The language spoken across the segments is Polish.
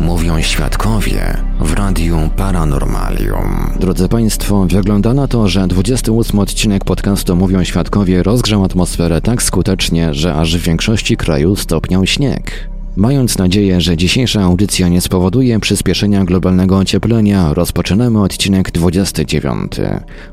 Mówią świadkowie w Radiu Paranormalium. Drodzy Państwo, wygląda na to, że 28 odcinek podcastu Mówią Świadkowie rozgrzał atmosferę tak skutecznie, że aż w większości kraju stopniał śnieg. Mając nadzieję, że dzisiejsza audycja nie spowoduje przyspieszenia globalnego ocieplenia, rozpoczynamy odcinek 29.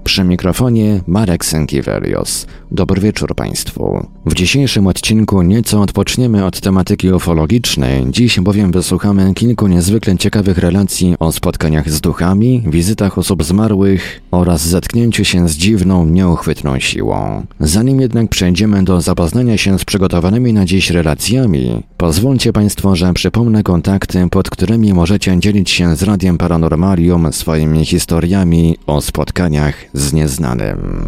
Przy mikrofonie Marek Sękiewelios. Dobry wieczór Państwu. W dzisiejszym odcinku nieco odpoczniemy od tematyki ufologicznej, dziś bowiem wysłuchamy kilku niezwykle ciekawych relacji o spotkaniach z duchami, wizytach osób zmarłych oraz zetknięciu się z dziwną, nieuchwytną siłą. Zanim jednak przejdziemy do zapoznania się z przygotowanymi na dziś relacjami, pozwólcie Państwo, że przypomnę kontakty, pod którymi możecie dzielić się z Radiem Paranormalium swoimi historiami o spotkaniach z nieznanym.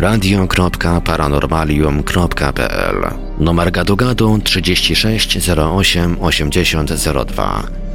radio.paranormalium.pl Numer gadu gadu 36 08 80 02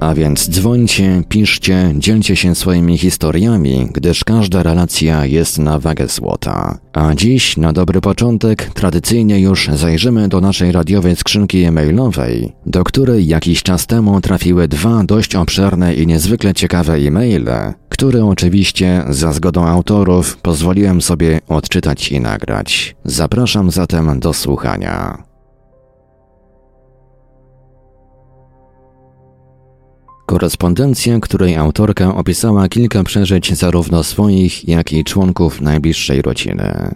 A więc dzwońcie, piszcie, dzielcie się swoimi historiami, gdyż każda relacja jest na wagę złota. A dziś, na dobry początek, tradycyjnie już zajrzymy do naszej radiowej skrzynki e-mailowej, do której jakiś czas temu trafiły dwa dość obszerne i niezwykle ciekawe e-maile, które oczywiście za zgodą autorów pozwoliłem sobie odczytać i nagrać. Zapraszam zatem do słuchania. Korespondencja, której autorka opisała kilka przeżyć zarówno swoich, jak i członków najbliższej rodziny.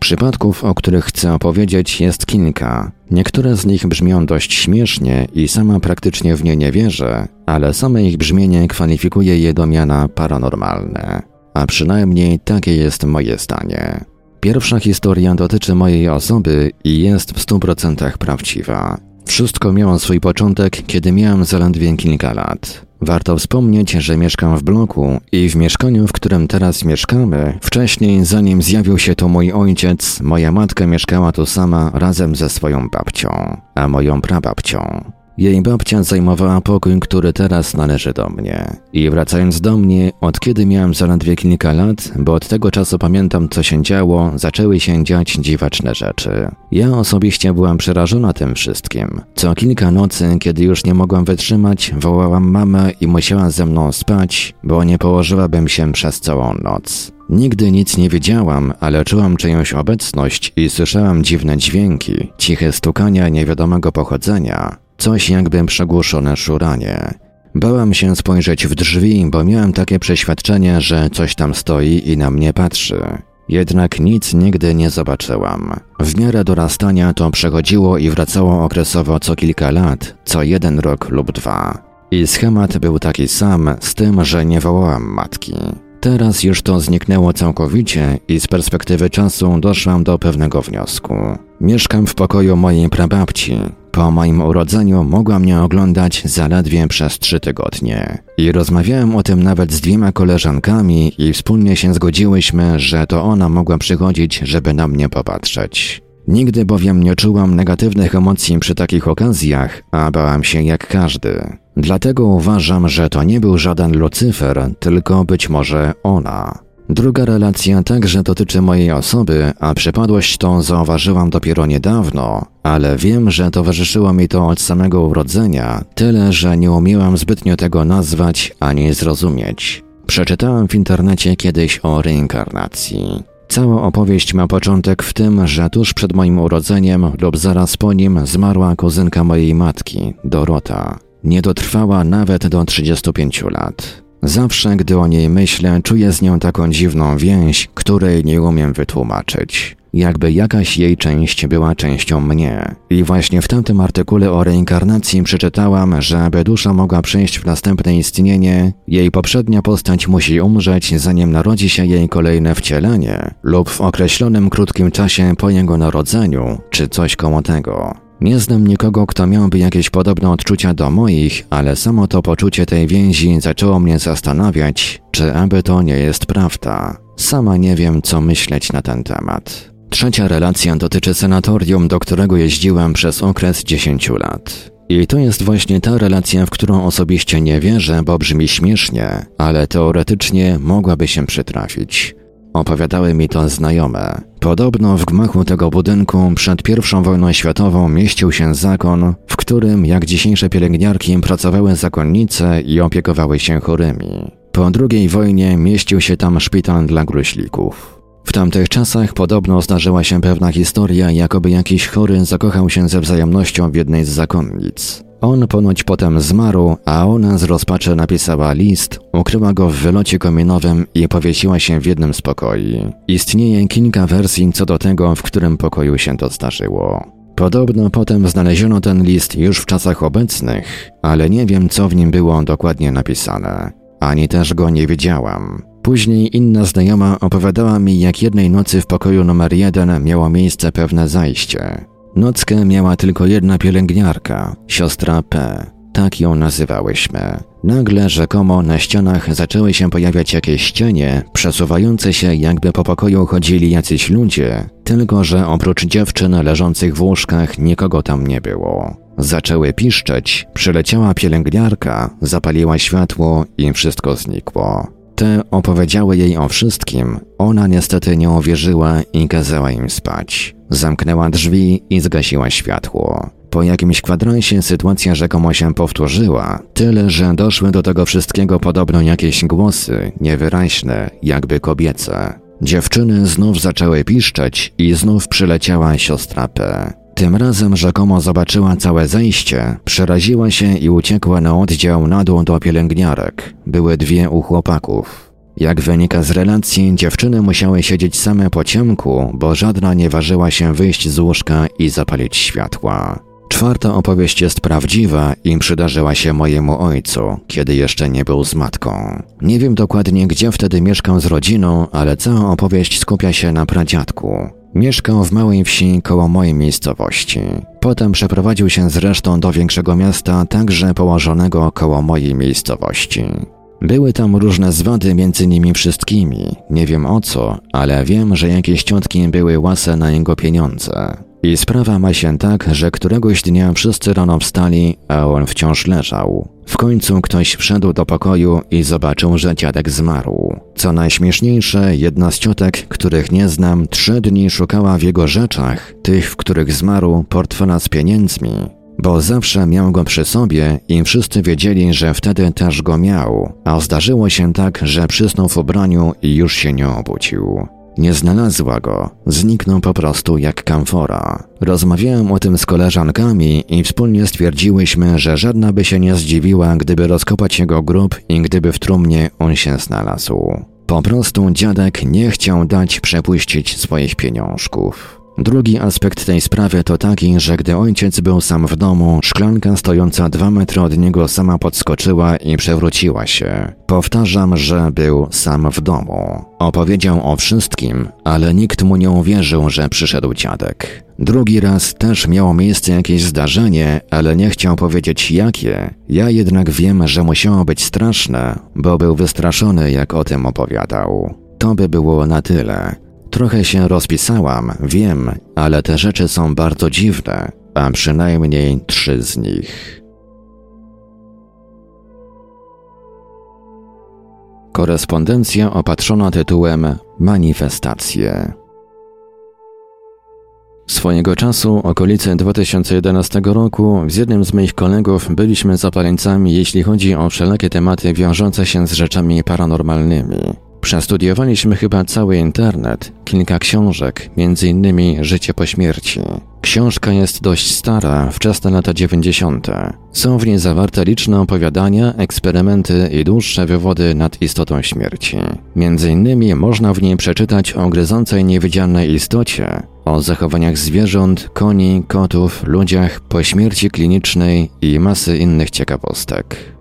Przypadków, o których chcę opowiedzieć, jest kilka. Niektóre z nich brzmią dość śmiesznie i sama praktycznie w nie nie wierzę, ale same ich brzmienie kwalifikuje je do miana paranormalne. A przynajmniej takie jest moje zdanie. Pierwsza historia dotyczy mojej osoby i jest w 100% prawdziwa. Wszystko miało swój początek, kiedy miałem zaledwie kilka lat. Warto wspomnieć, że mieszkam w bloku i w mieszkaniu, w którym teraz mieszkamy, wcześniej, zanim zjawił się tu mój ojciec, moja matka mieszkała tu sama razem ze swoją babcią, a moją prababcią. Jej babcia zajmowała pokój, który teraz należy do mnie. I wracając do mnie, od kiedy miałem zaledwie kilka lat, bo od tego czasu pamiętam co się działo, zaczęły się dziać dziwaczne rzeczy. Ja osobiście byłam przerażona tym wszystkim. Co kilka nocy, kiedy już nie mogłam wytrzymać, wołałam mamę i musiała ze mną spać, bo nie położyłabym się przez całą noc. Nigdy nic nie wiedziałam, ale czułam czyjąś obecność i słyszałam dziwne dźwięki, ciche stukania niewiadomego pochodzenia, coś jakby przegłuszone szuranie. Bałam się spojrzeć w drzwi, bo miałam takie przeświadczenie, że coś tam stoi i na mnie patrzy. Jednak nic nigdy nie zobaczyłam. W miarę dorastania to przechodziło i wracało okresowo co kilka lat, co jeden rok lub dwa. I schemat był taki sam, z tym, że nie wołałam matki. Teraz już to zniknęło całkowicie i z perspektywy czasu doszłam do pewnego wniosku. Mieszkam w pokoju mojej prababci. Po moim urodzeniu mogła mnie oglądać zaledwie przez trzy tygodnie. I rozmawiałem o tym nawet z dwiema koleżankami i wspólnie się zgodziłyśmy, że to ona mogła przychodzić, żeby na mnie popatrzeć. Nigdy bowiem nie czułam negatywnych emocji przy takich okazjach, a bałam się jak każdy. Dlatego uważam, że to nie był żaden Lucyfer, tylko być może ona. Druga relacja także dotyczy mojej osoby, a przypadłość tą zauważyłam dopiero niedawno, ale wiem, że towarzyszyło mi to od samego urodzenia, tyle że nie umiałam zbytnio tego nazwać ani zrozumieć. Przeczytałam w internecie kiedyś o reinkarnacji. Cała opowieść ma początek w tym, że tuż przed moim urodzeniem lub zaraz po nim zmarła kuzynka mojej matki, Dorota. Nie dotrwała nawet do 35 lat. Zawsze, gdy o niej myślę, czuję z nią taką dziwną więź, której nie umiem wytłumaczyć. Jakby jakaś jej część była częścią mnie. I właśnie w tamtym artykule o reinkarnacji przeczytałam, że aby dusza mogła przejść w następne istnienie, jej poprzednia postać musi umrzeć, zanim narodzi się jej kolejne wcielenie, lub w określonym krótkim czasie po jego narodzeniu, czy coś koło tego. Nie znam nikogo, kto miałby jakieś podobne odczucia do moich, ale samo to poczucie tej więzi zaczęło mnie zastanawiać, czy aby to nie jest prawda. Sama nie wiem, co myśleć na ten temat. Trzecia relacja dotyczy sanatorium, do którego jeździłem przez okres 10 lat. I to jest właśnie ta relacja, w którą osobiście nie wierzę, bo brzmi śmiesznie, ale teoretycznie mogłaby się przytrafić. Opowiadały mi to znajome. Podobno w gmachu tego budynku przed I wojną światową mieścił się zakon, w którym, jak dzisiejsze pielęgniarki, pracowały zakonnice i opiekowały się chorymi. Po II wojnie mieścił się tam szpital dla gruźlików. W tamtych czasach podobno zdarzyła się pewna historia, jakoby jakiś chory zakochał się ze wzajemnością w jednej z zakonnic. On ponoć potem zmarł, a ona z rozpaczy napisała list, ukryła go w wylocie kominowym i powiesiła się w jednym z pokoi. Istnieje kilka wersji co do tego, w którym pokoju się to zdarzyło. Podobno potem znaleziono ten list już w czasach obecnych, ale nie wiem co w nim było dokładnie napisane. Ani też go nie wiedziałam. Później inna znajoma opowiadała mi, jak jednej nocy w pokoju numer jeden miało miejsce pewne zajście. Nockę miała tylko jedna pielęgniarka, siostra P. Tak ją nazywałyśmy. Nagle rzekomo na ścianach zaczęły się pojawiać jakieś cienie, przesuwające się jakby po pokoju chodzili jacyś ludzie, tylko że oprócz dziewczyn leżących w łóżkach nikogo tam nie było. Zaczęły piszczeć, przyleciała pielęgniarka, zapaliła światło i wszystko znikło. Te opowiedziały jej o wszystkim, ona niestety nie uwierzyła i kazała im spać. Zamknęła drzwi i zgasiła światło. Po jakimś kwadransie sytuacja rzekomo się powtórzyła, tyle że doszły do tego wszystkiego podobno jakieś głosy, niewyraźne, jakby kobiece. Dziewczyny znów zaczęły piszczeć i znów przyleciała siostra P. Tym razem rzekomo zobaczyła całe zejście, przeraziła się i uciekła na oddział na dół do pielęgniarek. Były dwie u chłopaków. Jak wynika z relacji, dziewczyny musiały siedzieć same po ciemku, bo żadna nie ważyła się wyjść z łóżka i zapalić światła. Czwarta opowieść jest prawdziwa i przydarzyła się mojemu ojcu, kiedy jeszcze nie był z matką. Nie wiem dokładnie, gdzie wtedy mieszkał z rodziną, ale cała opowieść skupia się na pradziadku. Mieszkał w małej wsi koło mojej miejscowości. Potem przeprowadził się zresztą do większego miasta, także położonego koło mojej miejscowości. Były tam różne zwady między nimi wszystkimi. Nie wiem o co, ale wiem, że jakieś ciotki były łase na jego pieniądze. I sprawa ma się tak, że któregoś dnia wszyscy rano wstali, a on wciąż leżał. W końcu ktoś wszedł do pokoju i zobaczył, że dziadek zmarł. Co najśmieszniejsze, jedna z ciotek, których nie znam, trzy dni szukała w jego rzeczach, tych, w których zmarł, portfela z pieniędzmi, bo zawsze miał go przy sobie i wszyscy wiedzieli, że wtedy też go miał, a zdarzyło się tak, że przysnął w ubraniu i już się nie obudził. Nie znalazła go, zniknął po prostu jak kamfora. Rozmawiałem o tym z koleżankami i wspólnie stwierdziłyśmy, że żadna by się nie zdziwiła, gdyby rozkopać jego grób i gdyby w trumnie on się znalazł. Po prostu dziadek nie chciał dać przepuścić swoich pieniążków. Drugi aspekt tej sprawy to taki, że gdy ojciec był sam w domu, szklanka stojąca dwa metry od niego sama podskoczyła i przewróciła się. Powtarzam, że był sam w domu. Opowiedział o wszystkim, ale nikt mu nie uwierzył, że przyszedł dziadek. Drugi raz też miało miejsce jakieś zdarzenie, ale nie chciał powiedzieć jakie. Ja jednak wiem, że musiało być straszne, bo był wystraszony, jak o tym opowiadał. To by było na tyle. Trochę się rozpisałam, wiem, ale te rzeczy są bardzo dziwne, a przynajmniej trzy z nich. Korespondencja opatrzona tytułem Manifestacje. Swojego czasu, okolice 2011 roku, z jednym z moich kolegów byliśmy zapaleńcami, jeśli chodzi o wszelakie tematy wiążące się z rzeczami paranormalnymi. Przestudiowaliśmy chyba cały internet, kilka książek, m.in. Życie po śmierci. Książka jest dość stara, wczesne lata 90. Są w niej zawarte liczne opowiadania, eksperymenty i dłuższe wywody nad istotą śmierci. Między innymi można w niej przeczytać o gryzącej niewidzialnej istocie, o zachowaniach zwierząt, koni, kotów, ludziach po śmierci klinicznej i masy innych ciekawostek.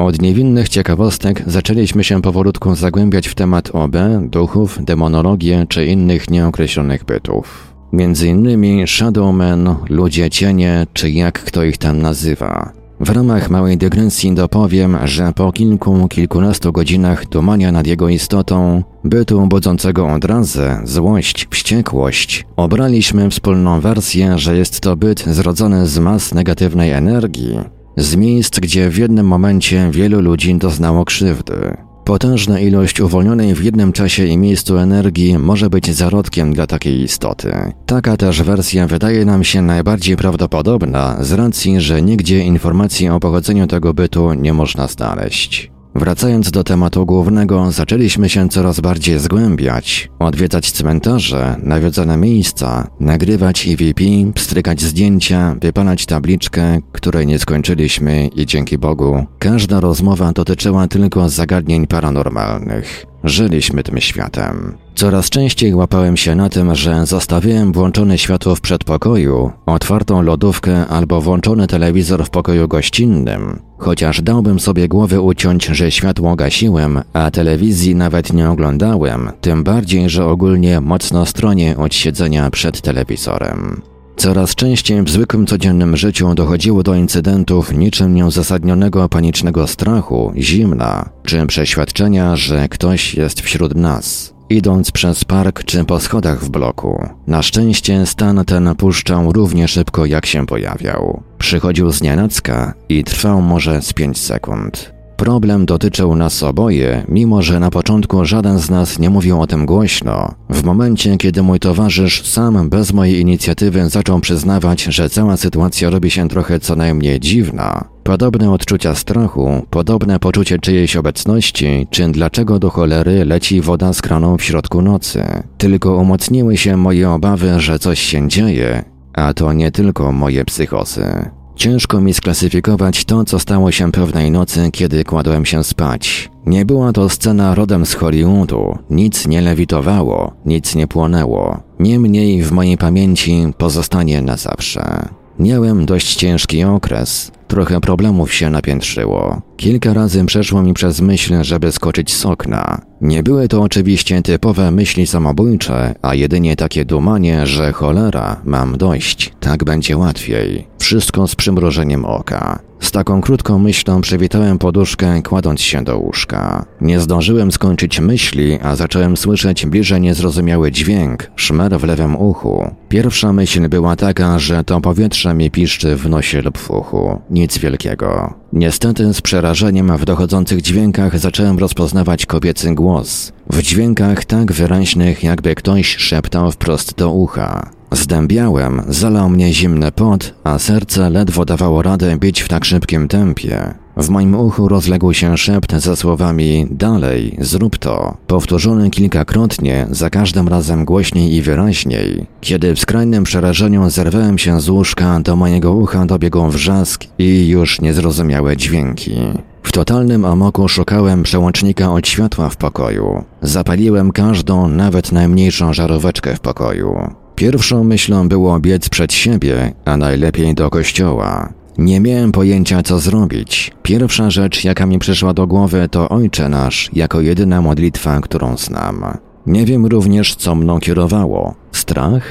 Od niewinnych ciekawostek zaczęliśmy się powolutku zagłębiać w temat OB, duchów, demonologię czy innych nieokreślonych bytów. Między innymi Shadowmen, ludzie cienie, czy jak kto ich tam nazywa. W ramach małej dygresji dopowiem, że po kilku, kilkunastu godzinach dumania nad jego istotą, bytu budzącego odrazę, złość, wściekłość, obraliśmy wspólną wersję, że jest to byt zrodzony z mas negatywnej energii, z miejsc, gdzie w jednym momencie wielu ludzi doznało krzywdy. Potężna ilość uwolnionej w jednym czasie i miejscu energii może być zarodkiem dla takiej istoty. Taka też wersja wydaje nam się najbardziej prawdopodobna z racji, że nigdzie informacji o pochodzeniu tego bytu nie można znaleźć. Wracając do tematu głównego, zaczęliśmy się coraz bardziej zgłębiać, odwiedzać cmentarze, nawiedzone miejsca, nagrywać EVP, pstrykać zdjęcia, wypalać tabliczkę, której nie skończyliśmy i dzięki Bogu, każda rozmowa dotyczyła tylko zagadnień paranormalnych. Żyliśmy tym światem. Coraz częściej łapałem się na tym, że zostawiałem włączone światło w przedpokoju, otwartą lodówkę albo włączony telewizor w pokoju gościnnym, chociaż dałbym sobie głowy uciąć, że światło gasiłem, a telewizji nawet nie oglądałem, tym bardziej, że ogólnie mocno stronię od siedzenia przed telewizorem. Coraz częściej w zwykłym codziennym życiu dochodziło do incydentów niczym nieuzasadnionego panicznego strachu, zimna, czy przeświadczenia, że ktoś jest wśród nas. Idąc przez park czy po schodach w bloku, na szczęście stan ten puszczał równie szybko jak się pojawiał. Przychodził z nienacka i trwał może z pięć sekund. Problem dotyczył nas oboje, mimo że na początku żaden z nas nie mówił o tym głośno. W momencie, kiedy mój towarzysz sam bez mojej inicjatywy zaczął przyznawać, że cała sytuacja robi się trochę co najmniej dziwna, podobne odczucia strachu, podobne poczucie czyjejś obecności, czy dlaczego do cholery leci woda z kraną w środku nocy, tylko umocniły się moje obawy, że coś się dzieje, a to nie tylko moje psychosy. Ciężko mi sklasyfikować to, co stało się pewnej nocy, kiedy kładłem się spać. Nie była to scena rodem z Hollywoodu, nic nie lewitowało, nic nie płonęło. Niemniej w mojej pamięci pozostanie na zawsze. Miałem dość ciężki okres, Trochę problemów się napiętrzyło. Kilka razy przeszło mi przez myśl, żeby skoczyć z okna. Nie były to oczywiście typowe myśli samobójcze, a jedynie takie dumanie, że cholera, mam dość, tak będzie łatwiej. Wszystko z przymrożeniem oka. Z taką krótką myślą przywitałem poduszkę, kładąc się do łóżka. Nie zdążyłem skończyć myśli, a zacząłem słyszeć bliżej niezrozumiały dźwięk, szmer w lewym uchu. Pierwsza myśl była taka, że to powietrze mi piszczy w nosie lub w uchu. Nic wielkiego. Niestety z przerażeniem w dochodzących dźwiękach zacząłem rozpoznawać kobiecy głos. W dźwiękach tak wyraźnych, jakby ktoś szeptał wprost do ucha. Zdębiałem, zalał mnie zimny pot, a serce ledwo dawało radę bić w tak szybkim tempie. W moim uchu rozległ się szept ze słowami dalej, zrób to, powtórzony kilkakrotnie, za każdym razem głośniej i wyraźniej. Kiedy w skrajnym przerażeniu zerwałem się z łóżka, do mojego ucha dobiegł wrzask i już niezrozumiałe dźwięki. W totalnym amoku szukałem przełącznika od światła w pokoju. Zapaliłem każdą, nawet najmniejszą żaróweczkę w pokoju. Pierwszą myślą było biec przed siebie, a najlepiej do kościoła. Nie miałem pojęcia, co zrobić. Pierwsza rzecz, jaka mi przyszła do głowy, to Ojcze Nasz, jako jedyna modlitwa, którą znam. Nie wiem również, co mną kierowało. Strach?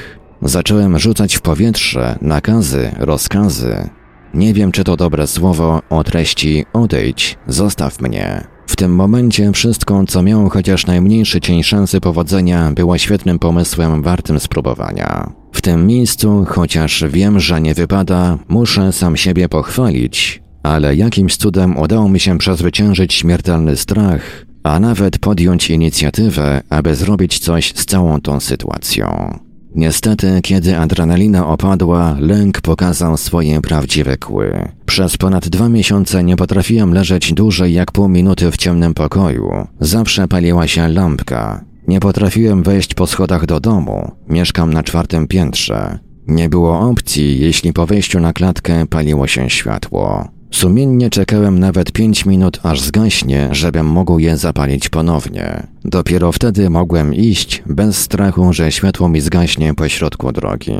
Zacząłem rzucać w powietrze nakazy, rozkazy. Nie wiem, czy to dobre słowo o treści odejdź, zostaw mnie. W tym momencie wszystko, co miało chociaż najmniejszy cień szansy powodzenia, było świetnym pomysłem wartym spróbowania. W tym miejscu, chociaż wiem, że nie wypada, muszę sam siebie pochwalić, ale jakimś cudem udało mi się przezwyciężyć śmiertelny strach, a nawet podjąć inicjatywę, aby zrobić coś z całą tą sytuacją. Niestety, kiedy adrenalina opadła, lęk pokazał swoje prawdziwe kły. Przez ponad dwa miesiące nie potrafiłem leżeć dłużej jak pół minuty w ciemnym pokoju. Zawsze paliła się lampka. Nie potrafiłem wejść po schodach do domu. Mieszkam na czwartym piętrze. Nie było opcji, jeśli po wejściu na klatkę paliło się światło. Sumiennie czekałem nawet pięć minut, aż zgaśnie, żebym mógł je zapalić ponownie. Dopiero wtedy mogłem iść, bez strachu, że światło mi zgaśnie po środku drogi.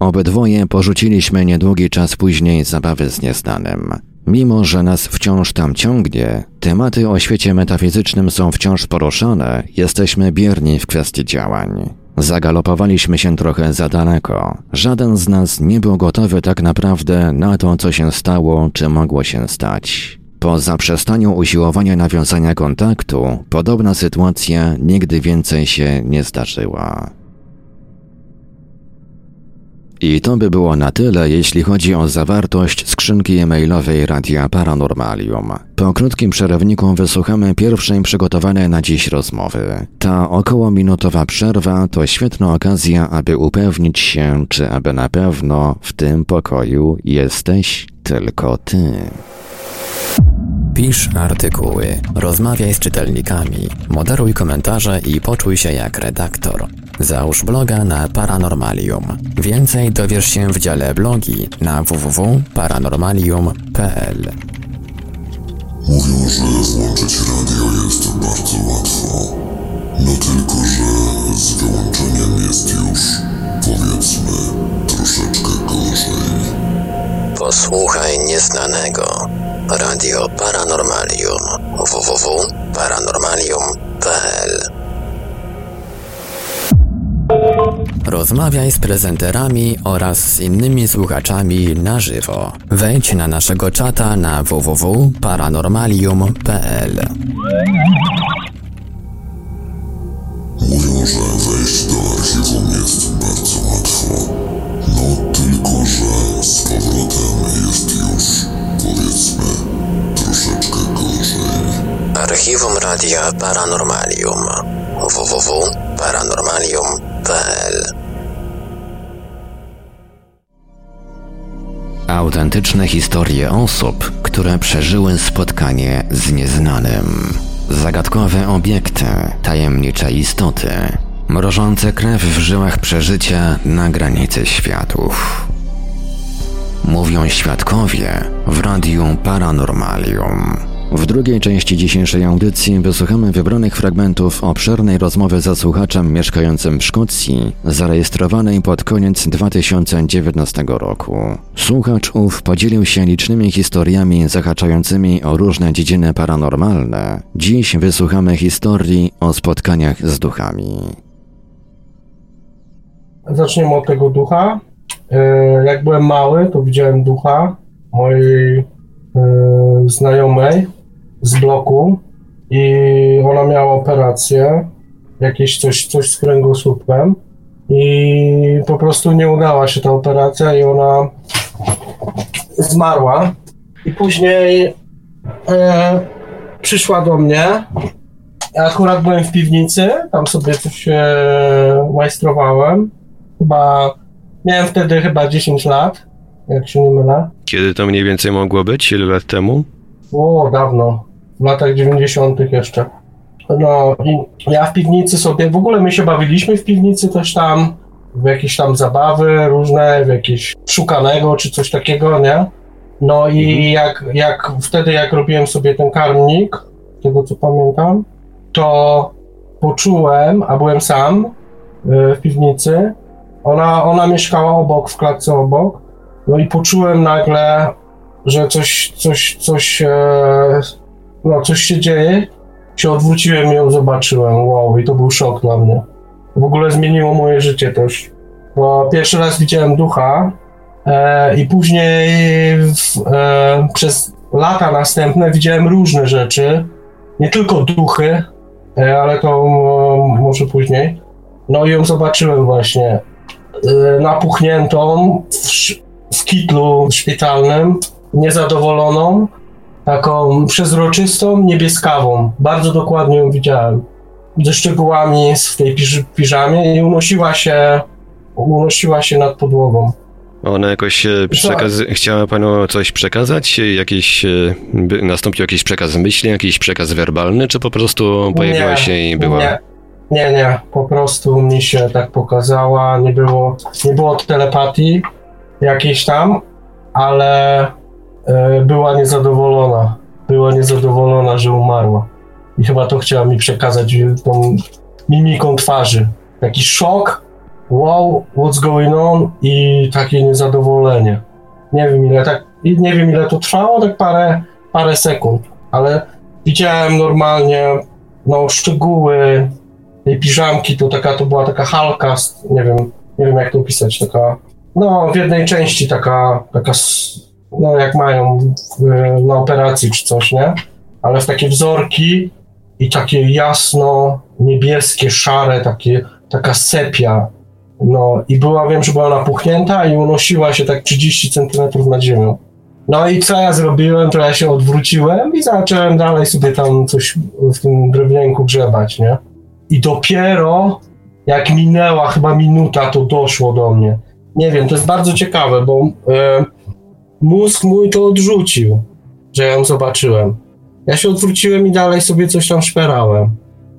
Obydwoje porzuciliśmy niedługi czas później zabawy z nieznanym. Mimo, że nas wciąż tam ciągnie, tematy o świecie metafizycznym są wciąż poruszane, jesteśmy bierni w kwestii działań. Zagalopowaliśmy się trochę za daleko. Żaden z nas nie był gotowy tak naprawdę na to, co się stało, czy mogło się stać. Po zaprzestaniu usiłowania nawiązania kontaktu, podobna sytuacja nigdy więcej się nie zdarzyła. I to by było na tyle, jeśli chodzi o zawartość skrzynki e-mailowej Radia Paranormalium. Po krótkim przerwniku wysłuchamy pierwszej przygotowanej na dziś rozmowy. Ta około minutowa przerwa to świetna okazja, aby upewnić się, czy aby na pewno w tym pokoju jesteś tylko ty. Pisz artykuły, rozmawiaj z czytelnikami, moderuj komentarze i poczuj się jak redaktor. Załóż bloga na Paranormalium. Więcej dowiesz się w dziale blogi na www.paranormalium.pl. Mówią, że włączyć radio jest bardzo łatwo. No tylko, że z wyłączeniem jest już, powiedzmy, troszeczkę gorzej. Posłuchaj nieznanego. Radio Paranormalium. www.paranormalium.pl Rozmawiaj z prezenterami oraz z innymi słuchaczami na żywo. Wejdź na naszego czata na www.paranormalium.pl Mówią, że wejść do archiwum jest bardzo łatwo. No tylko, że z powrotem jest już, powiedzmy, troszeczkę. Archiwum Radia Paranormalium www.paranormalium.pl Autentyczne historie osób, które przeżyły spotkanie z nieznanym. Zagadkowe obiekty, tajemnicze istoty, mrożące krew w żyłach przeżycia na granicy światów. Mówią świadkowie w Radiu Paranormalium. W drugiej części dzisiejszej audycji wysłuchamy wybranych fragmentów obszernej rozmowy ze słuchaczem mieszkającym w Szkocji, zarejestrowanej pod koniec 2019 roku. Słuchacz ów podzielił się licznymi historiami zahaczającymi o różne dziedziny paranormalne. Dziś wysłuchamy historii o spotkaniach z duchami. Zaczniemy od tego ducha. E, Jak byłem mały, to widziałem ducha mojej e, znajomej z bloku i ona miała operację, jakieś coś, coś z kręgosłupem i po prostu nie udała się ta operacja i ona zmarła. I później e, przyszła do mnie. Ja akurat byłem w piwnicy, tam sobie coś e, majstrowałem. Chyba miałem wtedy chyba 10 lat, jak się nie mylę. Kiedy to mniej więcej mogło być? Ile lat temu? O, dawno. W latach 90. jeszcze. No i ja w piwnicy sobie, w ogóle my się bawiliśmy w piwnicy też tam, w jakieś tam zabawy różne, w jakieś szukanego czy coś takiego, nie? No i jak, jak wtedy jak robiłem sobie ten karmnik, tego co pamiętam, to poczułem, a byłem sam y, w piwnicy, ona, ona mieszkała obok, w klatce obok, no i poczułem nagle, że coś, coś, coś, e, no coś się dzieje. Się odwróciłem i ją zobaczyłem. Wow, i to był szok dla mnie. W ogóle zmieniło moje życie też. Bo pierwszy raz widziałem ducha e, i później w, e, przez lata następne widziałem różne rzeczy. Nie tylko duchy, e, ale to może później. No i ją zobaczyłem właśnie e, napuchniętą w, w kitlu szpitalnym, niezadowoloną, taką przezroczystą, niebieskawą. Bardzo dokładnie ją widziałem. Ze szczegółami w tej piż- piżamie i unosiła się, unosiła się nad podłogą. Ona jakoś e, przekaz... chciała panu coś przekazać? Jakiś, e, nastąpił jakiś przekaz myśli, jakiś przekaz werbalny, czy po prostu pojawiła Nie, się i była? Nie, nie, nie, po prostu mi się tak pokazała, nie było, nie było telepatii jakiejś tam, ale była niezadowolona. Była niezadowolona, że umarła. I chyba to chciała mi przekazać tą mimiką twarzy. Taki szok, wow, what's going on i takie niezadowolenie. Nie wiem ile tak, nie wiem ile to trwało, tak parę, parę sekund, ale widziałem normalnie no, szczegóły tej piżamki, to taka, to była taka halka, nie wiem, nie wiem jak to opisać, taka, no w jednej części taka, taka, no jak mają w, na operacji czy coś, nie? Ale w takie wzorki i takie jasno niebieskie, szare, takie, taka sepia, no i była, wiem, że była napuchnięta i unosiła się tak 30 centymetrów nad ziemią. No i co ja zrobiłem, to ja się odwróciłem i zacząłem dalej sobie tam coś w tym drewnienku grzebać, nie? I dopiero jak minęła chyba minuta, to doszło do mnie. Nie wiem, to jest bardzo ciekawe, bo e, mózg mój to odrzucił, że ją zobaczyłem. Ja się odwróciłem i dalej sobie coś tam szperałem.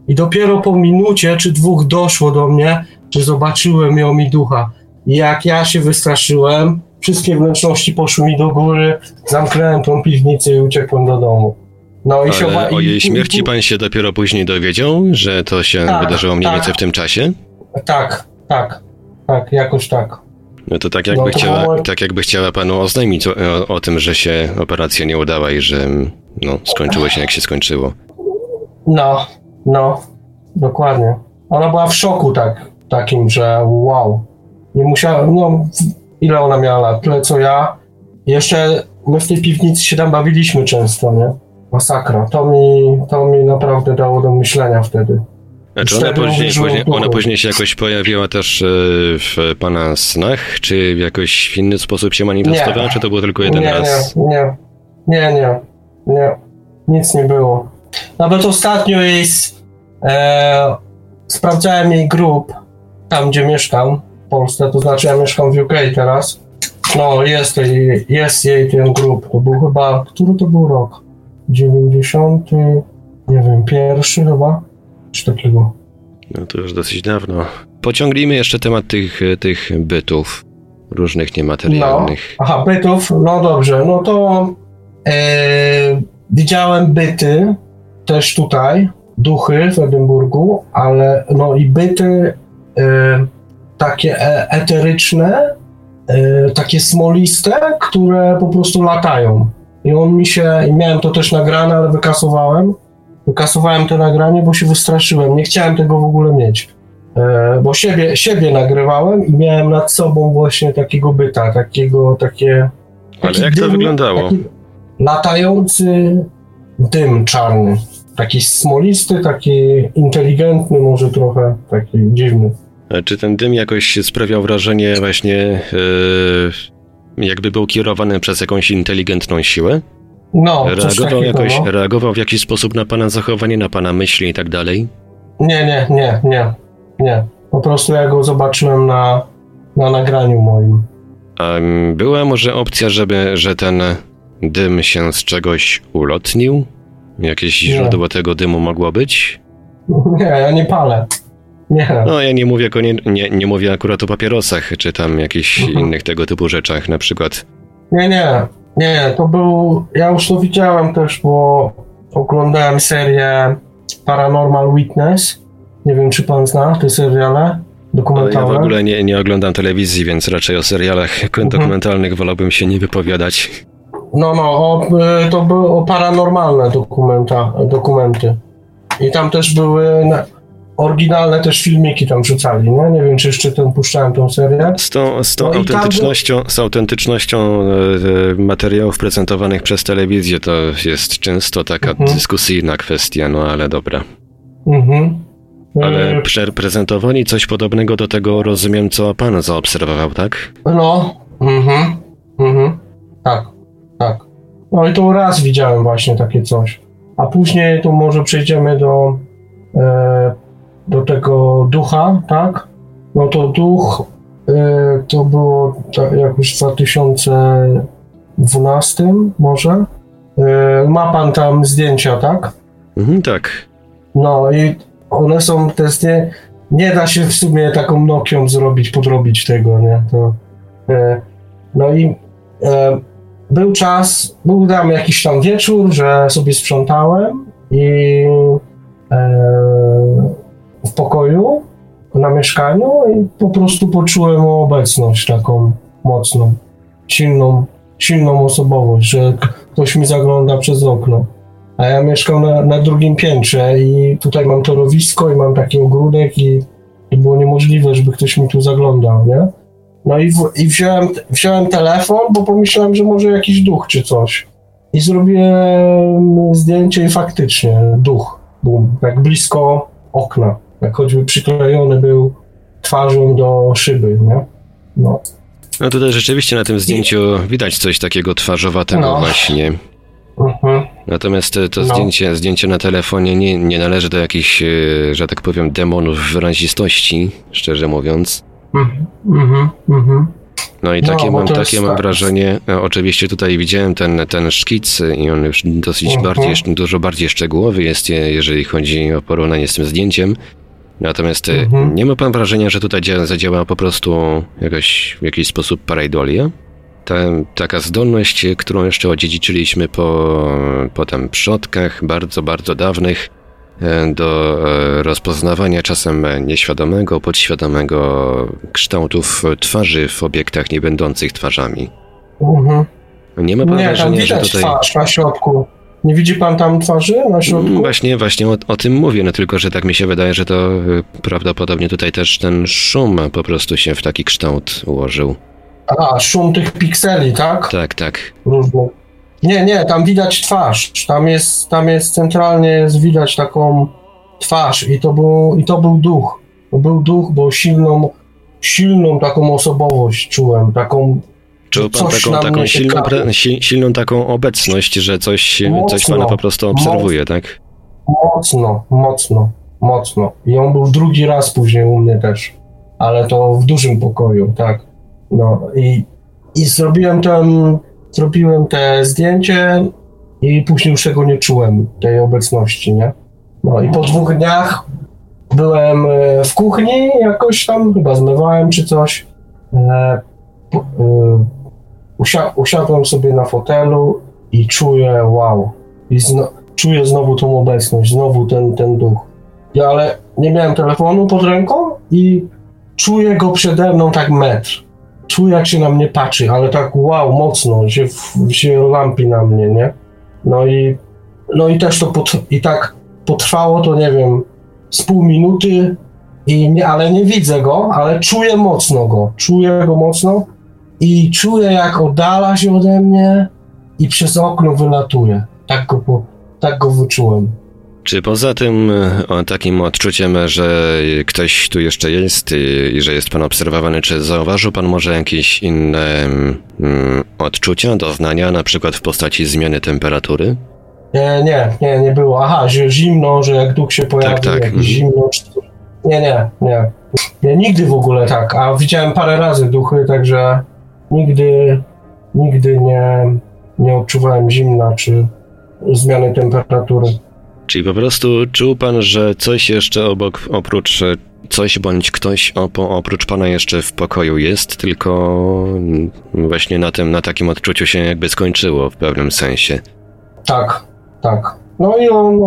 I dopiero po minucie czy dwóch doszło do mnie, że zobaczyłem ją i ducha. I jak ja się wystraszyłem, wszystkie wnętrzności poszły mi do góry, zamknąłem tą piwnicę i uciekłem do domu. No i się Ale oba- o jej śmierci pan się dopiero później dowiedział, że to się Tak, wydarzyło mniej tak. więcej w tym czasie? Tak, tak, tak, jakoś tak. No to tak jakby, No to chciała, tak jakby chciała panu oznajmić o, o, o tym, że się operacja nie udała i że no, skończyło się jak się skończyło. No, no, dokładnie. Ona była w szoku tak, takim, że wow. Nie musiała, no, ile ona miała lat? Tyle co ja. Jeszcze my w tej piwnicy się tam bawiliśmy często, nie? Masakra. To mi, to mi naprawdę dało do myślenia wtedy. Znaczy ona później, później, ona później się jakoś pojawiła też e, w pana snach, czy w jakoś inny sposób się manifestowała, Nie. czy to było tylko jeden nie, raz? Nie, nie, nie, nie, nie, nic nie było. Nawet ostatnio jej, e, sprawdzałem jej grup, tam gdzie mieszkam, w Polsce, to znaczy ja mieszkam w UK teraz. No, jest jej, jest jej ten grup, to był chyba, który to był rok? 90, nie wiem, pierwszy chyba, czy takiego. No to już dosyć dawno. Pociągnijmy jeszcze temat tych, e, tych bytów, różnych No, niematerialnych. aha, bytów, no dobrze, no to e, widziałem byty też tutaj, duchy w Edynburgu, ale no i byty y, takie e eteryczne, takie smoliste, które po prostu latają. I on mi się, i miałem to też nagrane, ale wykasowałem. Wykasowałem to nagranie, bo się wystraszyłem. Nie chciałem tego w ogóle mieć. E, bo siebie, siebie nagrywałem i miałem nad sobą właśnie takiego byta, takiego, takie... Ale jak to wyglądało? Latający dym czarny. Taki smolisty, taki inteligentny, może trochę taki dziwny. Czy ten dym jakoś sprawiał wrażenie właśnie, yy, jakby był kierowany przez jakąś inteligentną siłę? No, reagował jakoś, no. reagował w jakiś sposób na pana zachowanie, na pana myśli i tak dalej? Nie, nie, nie, nie, nie. Po prostu ja go zobaczyłem na, na nagraniu moim. Mm, była może opcja, żeby, że ten dym się z czegoś ulotnił? Jakieś Nie. źródło tego dymu mogło być? Nie, ja nie palę. Nie. No, ja nie mówię, konie, nie, nie mówię akurat o papierosach, czy tam jakichś Mhm. innych tego typu rzeczach, na przykład. Nie, nie, nie, to był. Ja już to widziałem też, bo oglądałem serię Paranormal Witness. Nie wiem, czy pan zna te seriale Ale ja dokumentalne. w ogóle nie, nie oglądam telewizji, więc raczej o serialach Mhm. dokumentalnych wolałbym się nie wypowiadać. No, no, o, y, to były o paranormalne dokumenta, dokumenty. I tam też były oryginalne też filmiki tam rzucali, nie? Nie wiem, czy jeszcze ten puszczałem tą serię. Z tą, z tą No tam autentycznością, z autentycznością e, e, materiałów prezentowanych przez telewizję to jest często taka Mhm. dyskusyjna kwestia, no ale dobra. Mhm. Ale prze- prezentowali coś podobnego do tego, rozumiem, co pan zaobserwował, tak? No, mhm, mhm, tak, tak. No i to raz widziałem właśnie takie coś. A później to może przejdziemy do, e, do tego ducha, tak? No to duch e, to było ta, jakoś w 2012 może. E, ma pan tam zdjęcia, tak? Mhm, tak. No i one są te. Nie da się w sumie taką Nokią zrobić, podrobić tego, nie? To, e, no i e, był czas, był tam jakiś tam wieczór, że sobie sprzątałem i e, w pokoju na mieszkaniu i po prostu poczułem obecność taką mocną, silną, silną osobowość, że ktoś mi zagląda przez okno. A ja mieszkam na, na drugim piętrze i tutaj mam torowisko i mam taki ogródek i to było niemożliwe, żeby ktoś mi tu zaglądał, nie? No i, w, i wziąłem, wziąłem telefon, bo pomyślałem, że może jakiś duch czy coś. I zrobiłem zdjęcie i faktycznie duch był tak blisko okna. Jak choćby przyklejony był twarzą do szyby, nie? No. No tutaj rzeczywiście na tym zdjęciu widać coś takiego twarzowatego No. właśnie. Mhm. Natomiast e, to No. zdjęcie, zdjęcie na telefonie nie, nie należy do jakichś, e, że tak powiem, demonów wyrazistości, szczerze mówiąc. Mhm. Mhm. Mhm. No i No, takie bo mam, takie mam tak. wrażenie. e, Oczywiście tutaj widziałem ten, ten szkic i on już dosyć bardziej, dużo bardziej szczegółowy jest, e, jeżeli chodzi o porównanie z tym zdjęciem. Natomiast e, Mhm. nie ma pan wrażenia, że tutaj dzia- zadziała po prostu jakoś, w jakiś sposób pareidolia? Ta, taka zdolność, e, którą jeszcze odziedziczyliśmy po, po tam przodkach bardzo, bardzo dawnych, e, do rozpoznawania czasem nieświadomego, podświadomego kształtów twarzy w obiektach nie będących twarzami. Mhm. Nie ma pan Nie, wrażenia, że tutaj... twarz na środku. Nie widzi pan tam twarzy na środku? Mm, Właśnie, właśnie o, o tym mówię, no tylko, że tak mi się wydaje, że to y, prawdopodobnie tutaj też ten szum po prostu się w taki kształt ułożył. A, szum tych pikseli, tak? Tak, tak. Różnych. Nie, nie, tam widać twarz. Tam jest, tam jest centralnie jest widać taką twarz i to był, i to był duch. To był duch, bo silną, silną taką osobowość czułem, taką Czuł pan coś taką, taką silną, si, silną taką obecność, że coś, coś Mocno, pana po prostu obserwuje, tak? mocno, mocno, mocno. I on był drugi raz później u mnie też, ale to w dużym pokoju, tak. No i, i zrobiłem tam, zrobiłem te zdjęcie i później już tego nie czułem, tej obecności, nie? No i po dwóch dniach byłem e, w kuchni jakoś tam, chyba zmywałem czy coś. E, po- e, usia- usiadłem sobie na fotelu i czuję, wow, i zno, czuję znowu tą obecność, znowu ten, ten duch. Ja ale nie miałem telefonu pod ręką i czuję go przede mną tak metr. Czuję, jak się na mnie patrzy, ale tak wow, mocno, się, się lampi na mnie, nie? No i, no i też to, i tak potrwało to, nie wiem, z pół minuty, i nie, ale nie widzę go, ale czuję mocno go, czuję go mocno i czuję, jak oddala się ode mnie i przez okno wylatuje. Tak go, po, tak go wyczułem. Czy poza tym o, takim odczuciem, że ktoś tu jeszcze jest i, i, że jest pan obserwowany, czy zauważył pan może jakieś inne mm, odczucia, doznania, na przykład w postaci zmiany temperatury? Nie, nie, nie, nie było. Aha, że zimno, że jak duch się pojawi, tak, tak. jakieś zimno, nie, nie, nie. Nie, nigdy w ogóle tak. A widziałem parę razy duchy, także nigdy, nigdy nie, nie odczuwałem zimna czy zmiany temperatury. Czyli po prostu czuł pan, że coś jeszcze obok, oprócz coś bądź ktoś oprócz pana jeszcze w pokoju jest, tylko właśnie na tym, na takim odczuciu się jakby skończyło w pewnym sensie. Tak, tak. No i on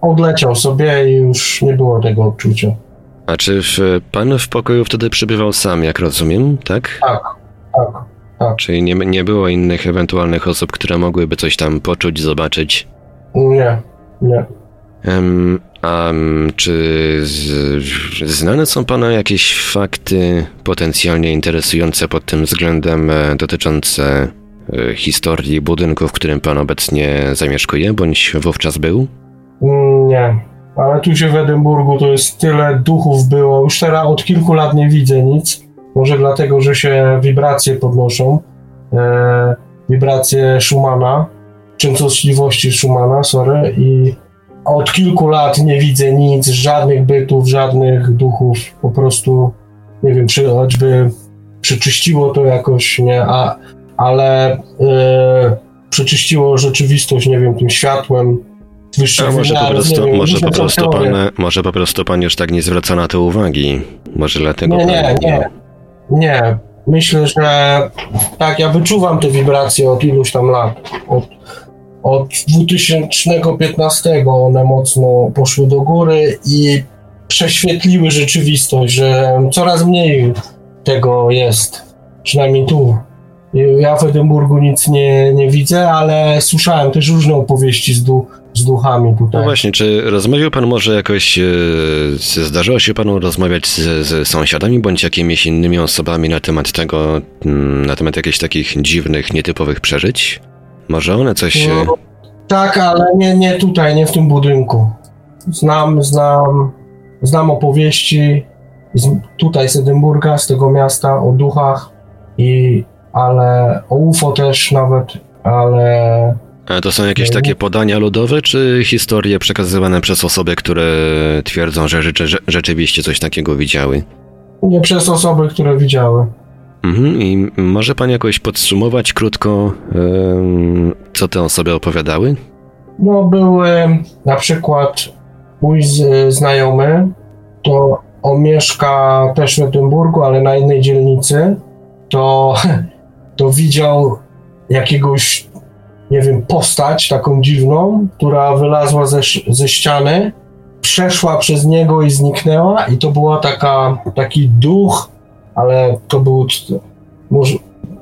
odleciał sobie i już nie było tego odczucia. A czy w, pan w pokoju wtedy przebywał sam, jak rozumiem, tak? Tak, tak, tak. Czyli nie, nie było innych ewentualnych osób, które mogłyby coś tam poczuć, zobaczyć? Nie, nie. Um, a czy z, znane są pana jakieś fakty potencjalnie interesujące pod tym względem e, dotyczące e, historii budynku, w którym pan obecnie zamieszkuje, bądź wówczas był? Nie, ale tu się w Edynburgu to jest tyle duchów było. Już teraz od kilku lat nie widzę nic. Może dlatego, że się wibracje podnoszą. E, wibracje Schumana, częstotliwości Schumana, sorry. I od kilku lat nie widzę nic, żadnych bytów, żadnych duchów. Po prostu, nie wiem, czy choćby przeczyściło to jakoś, nie, a, ale e, przeczyściło rzeczywistość, nie wiem, tym światłem wyższych może po prostu, wiem, może, po prostu pan, może po prostu pan już tak nie zwraca na to uwagi. Może dlatego. Nie, nie, nie. Nie. Myślę, że tak, ja wyczuwam te wibracje od iluś tam lat. Od, od 2015 one mocno poszły do góry i prześwietliły rzeczywistość, że coraz mniej tego jest. Przynajmniej tu. Ja w Edynburgu nic nie, nie widzę, ale słyszałem też różne opowieści z, du, z duchami tutaj. No właśnie, czy rozmawiał pan może jakoś, e, zdarzyło się panu rozmawiać z, z, sąsiadami bądź jakimiś innymi osobami na temat tego, mm, na temat jakichś takich dziwnych, nietypowych przeżyć? Może one coś... No, tak, ale nie, nie tutaj, nie w tym budynku. Znam, znam, znam opowieści z, tutaj z Edynburga, z tego miasta, o duchach, i, ale o UFO też nawet, ale a to są jakieś takie podania ludowe, czy historie przekazywane przez osoby, które twierdzą, że rzeczy, rzeczywiście coś takiego widziały? Nie przez osoby, które widziały. Mhm, I może pan jakoś podsumować krótko, co te osoby opowiadały? No, były na przykład mój znajomy, to on mieszka też w Edynburgu, ale na innej dzielnicy, to, to widział jakiegoś nie wiem, postać taką dziwną, która wylazła ze, ze ściany, przeszła przez niego i zniknęła i to była taka, taki duch, ale to był, może,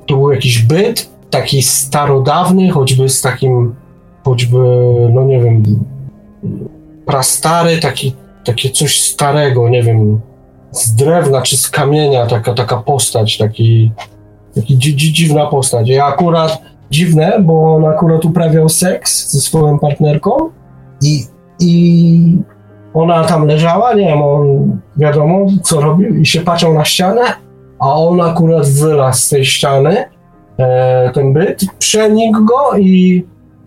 to był jakiś byt, taki starodawny, choćby z takim, choćby, no nie wiem, prastary, taki, takie coś starego, nie wiem, z drewna czy z kamienia, taka, taka postać, taki, taki dziwna postać. Ja akurat dziwne, bo on akurat uprawiał seks ze swoją partnerką i, i ona tam leżała, nie wiem, on wiadomo co robił i się patrzył na ścianę, a on akurat wylazł z tej ściany, e, ten byt, przenikł go i,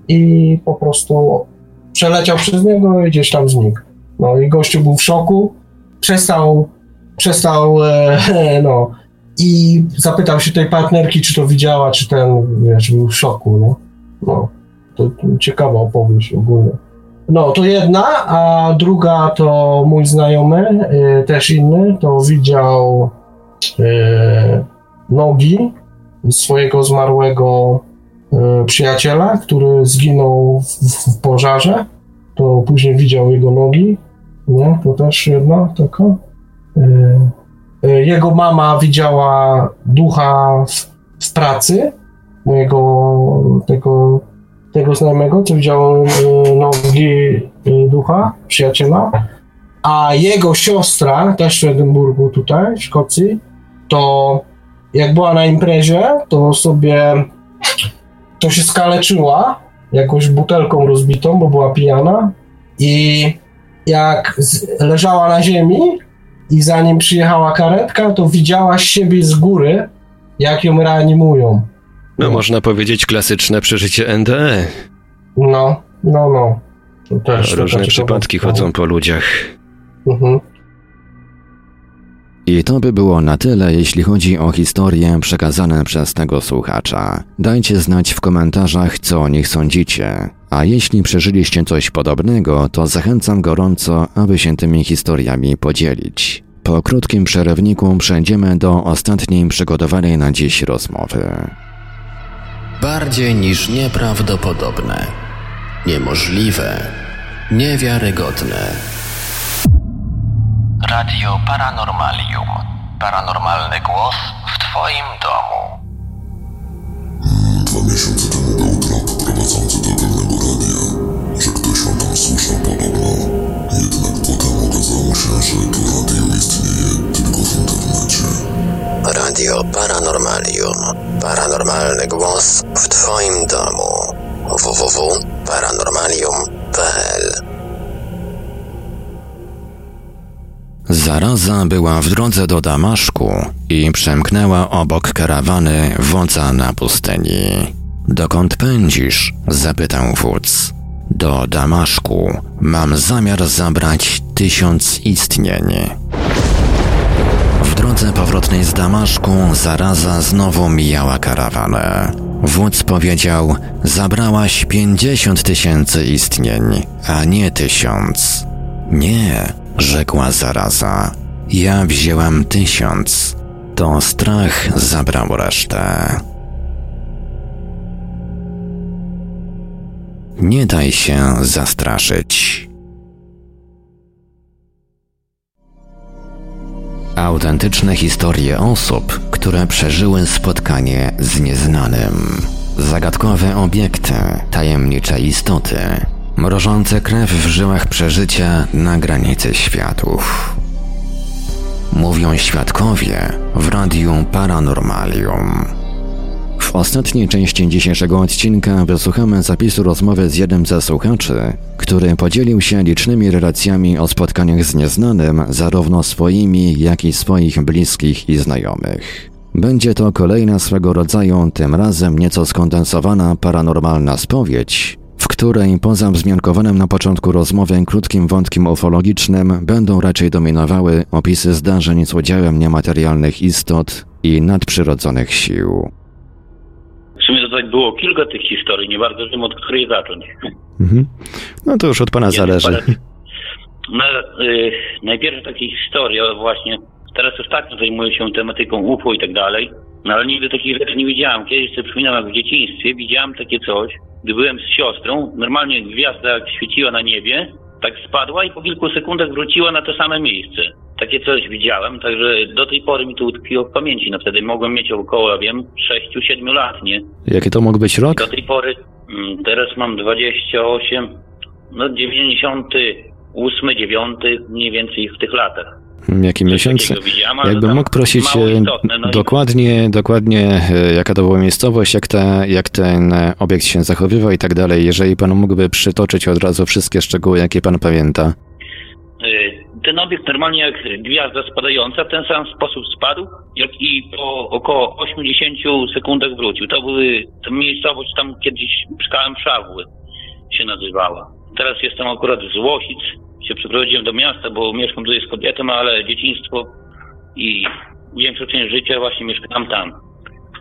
i po prostu przeleciał przez niego i gdzieś tam znikł. No i gościu był w szoku, przestał, przestał, e, no, i zapytał się tej partnerki, czy to widziała, czy ten, wiesz, był w szoku, nie? No, to, to ciekawa opowieść ogólnie. No, to jedna, a druga to mój znajomy, y, też inny, to widział y, nogi swojego zmarłego e, przyjaciela, który zginął w, w pożarze. To później widział jego nogi. Nie, to też jedna taka. E, Jego mama widziała ducha w, w pracy mojego tego, tego znajomego, co widział e, nogi e, ducha, przyjaciela. A jego siostra, też w Edynburgu tutaj, w Szkocji, to jak była na imprezie, to sobie to się skaleczyła jakąś butelką rozbitą, bo była pijana i jak leżała na ziemi i zanim przyjechała karetka, to widziała siebie z góry, jak ją reanimują. No, można powiedzieć klasyczne przeżycie NDE. No, no, no. To też Różne taka przypadki chodzą po ludziach. Mhm. I to by było na tyle, jeśli chodzi o historie przekazane przez tego słuchacza. Dajcie znać w komentarzach, co o nich sądzicie. A jeśli przeżyliście coś podobnego, to zachęcam gorąco, aby się tymi historiami podzielić. Po krótkim przerywniku przejdziemy do ostatniej przygotowanej na dziś rozmowy. Bardziej niż nieprawdopodobne, niemożliwe, niewiarygodne. Radio Paranormalium. Paranormalny głos w Twoim domu. Dwa miesiące temu był trop prowadzący do pewnego radia, że ktoś on tam słyszał podobno. Jednak potem okazało się, że to radio istnieje tylko w internecie. Radio Paranormalium. Paranormalny głos w Twoim domu. www.paranormalium.pl Zaraza była w drodze do Damaszku i przemknęła obok karawany wodza na pustyni. Dokąd pędzisz? zapytał wódz. Do Damaszku. Mam zamiar zabrać tysiąc istnień. W drodze powrotnej z Damaszku zaraza znowu mijała karawanę. Wódz powiedział: Zabrałaś pięćdziesiąt tysięcy istnień, a nie tysiąc. Nie, rzekła zaraza. Ja wzięłam tysiąc. To strach zabrał resztę. Nie daj się zastraszyć. Autentyczne historie osób, które przeżyły spotkanie z nieznanym. Zagadkowe obiekty, tajemnicze istoty, mrożące krew w żyłach przeżycia na granicy światów. Mówią świadkowie w Radiu Paranormalium. W ostatniej części dzisiejszego odcinka wysłuchamy zapisu rozmowy z jednym ze słuchaczy, który podzielił się licznymi relacjami o spotkaniach z nieznanym, zarówno swoimi, jak i swoich bliskich i znajomych. Będzie to kolejna swego rodzaju, tym razem nieco skondensowana paranormalna spowiedź, w której poza wzmiankowanym na początku rozmowy krótkim wątkiem ufologicznym będą raczej dominowały opisy zdarzeń z udziałem niematerialnych istot i nadprzyrodzonych sił. W sumie to tak było kilka tych historii, nie bardzo wiem od której zacząć. Mhm. No to już od pana zależy. No, y, najpierw takie historie, właśnie, teraz ostatnio zajmuję się tematyką UFO i tak dalej, no ale nigdy takich rzeczy nie widziałem. Kiedyś sobie przypominam, jak w dzieciństwie widziałem takie coś, gdy byłem z siostrą, normalnie gwiazda jak świeciła na niebie, tak spadła i po kilku sekundach wróciła na to same miejsce. Takie coś widziałem, także do tej pory mi to utkwiło w pamięci. No wtedy mogłem mieć około, ja wiem, 6-7 lat, nie? Jaki to mógł być rok? Do tej pory, mm, teraz mam 28, no 98, 9, mniej więcej w tych latach. Jaki miesiąc? Jakbym mógł prosić e, istotne, no i- dokładnie, dokładnie e, jaka to była miejscowość, jak, ta, jak ten e, obiekt się zachowywał i tak dalej. Jeżeli pan mógłby przytoczyć od razu wszystkie szczegóły, jakie pan pamięta. Ten obiekt normalnie jak gwiazda spadająca w ten sam sposób spadł, jak i po około 80 sekundach wrócił. To były to miejscowość tam kiedyś mieszkałem w Szawły się nazywała. Teraz jestem akurat z Łosic, się przeprowadziłem do miasta, bo mieszkam tutaj z kobietą, ale dzieciństwo i większą część życia właśnie mieszkam tam.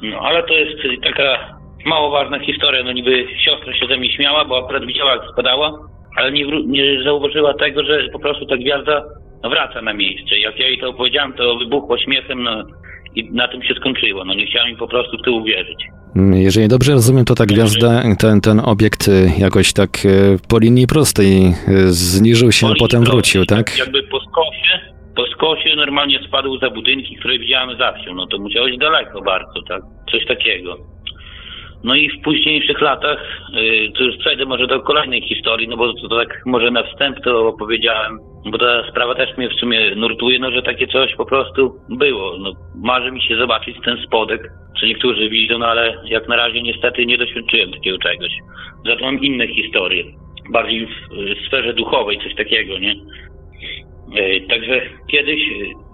No ale to jest taka mało ważna historia, no niby siostra się ze mnie śmiała, bo akurat widziała jak spadała, ale nie, nie zauważyła tego, że po prostu ta gwiazda wraca na miejsce. Jak ja jej to opowiedziałem, to wybuchła śmiechem no, i na tym się skończyło. No nie chciałem im po prostu w to uwierzyć. Mm, Jeżeli dobrze rozumiem, to ta gwiazda, ten, ten obiekt y, jakoś tak y, po linii prostej y, zniżył się, a potem wrócił, tak? Jakby po skosie, po skosie normalnie spadł za budynki, które widziałem za wsią. No to musiałeś daleko bardzo, tak? Coś takiego. No i w późniejszych latach, to już przejdę może do kolejnej historii, no bo to tak może na wstęp to opowiedziałem, bo ta sprawa też mnie w sumie nurtuje, no że takie coś po prostu było. No, marzy mi się zobaczyć ten spodek, co niektórzy widzą, no ale jak na razie niestety nie doświadczyłem takiego czegoś. Za to mam inne historie, bardziej w sferze duchowej, coś takiego, nie? E, Także kiedyś e,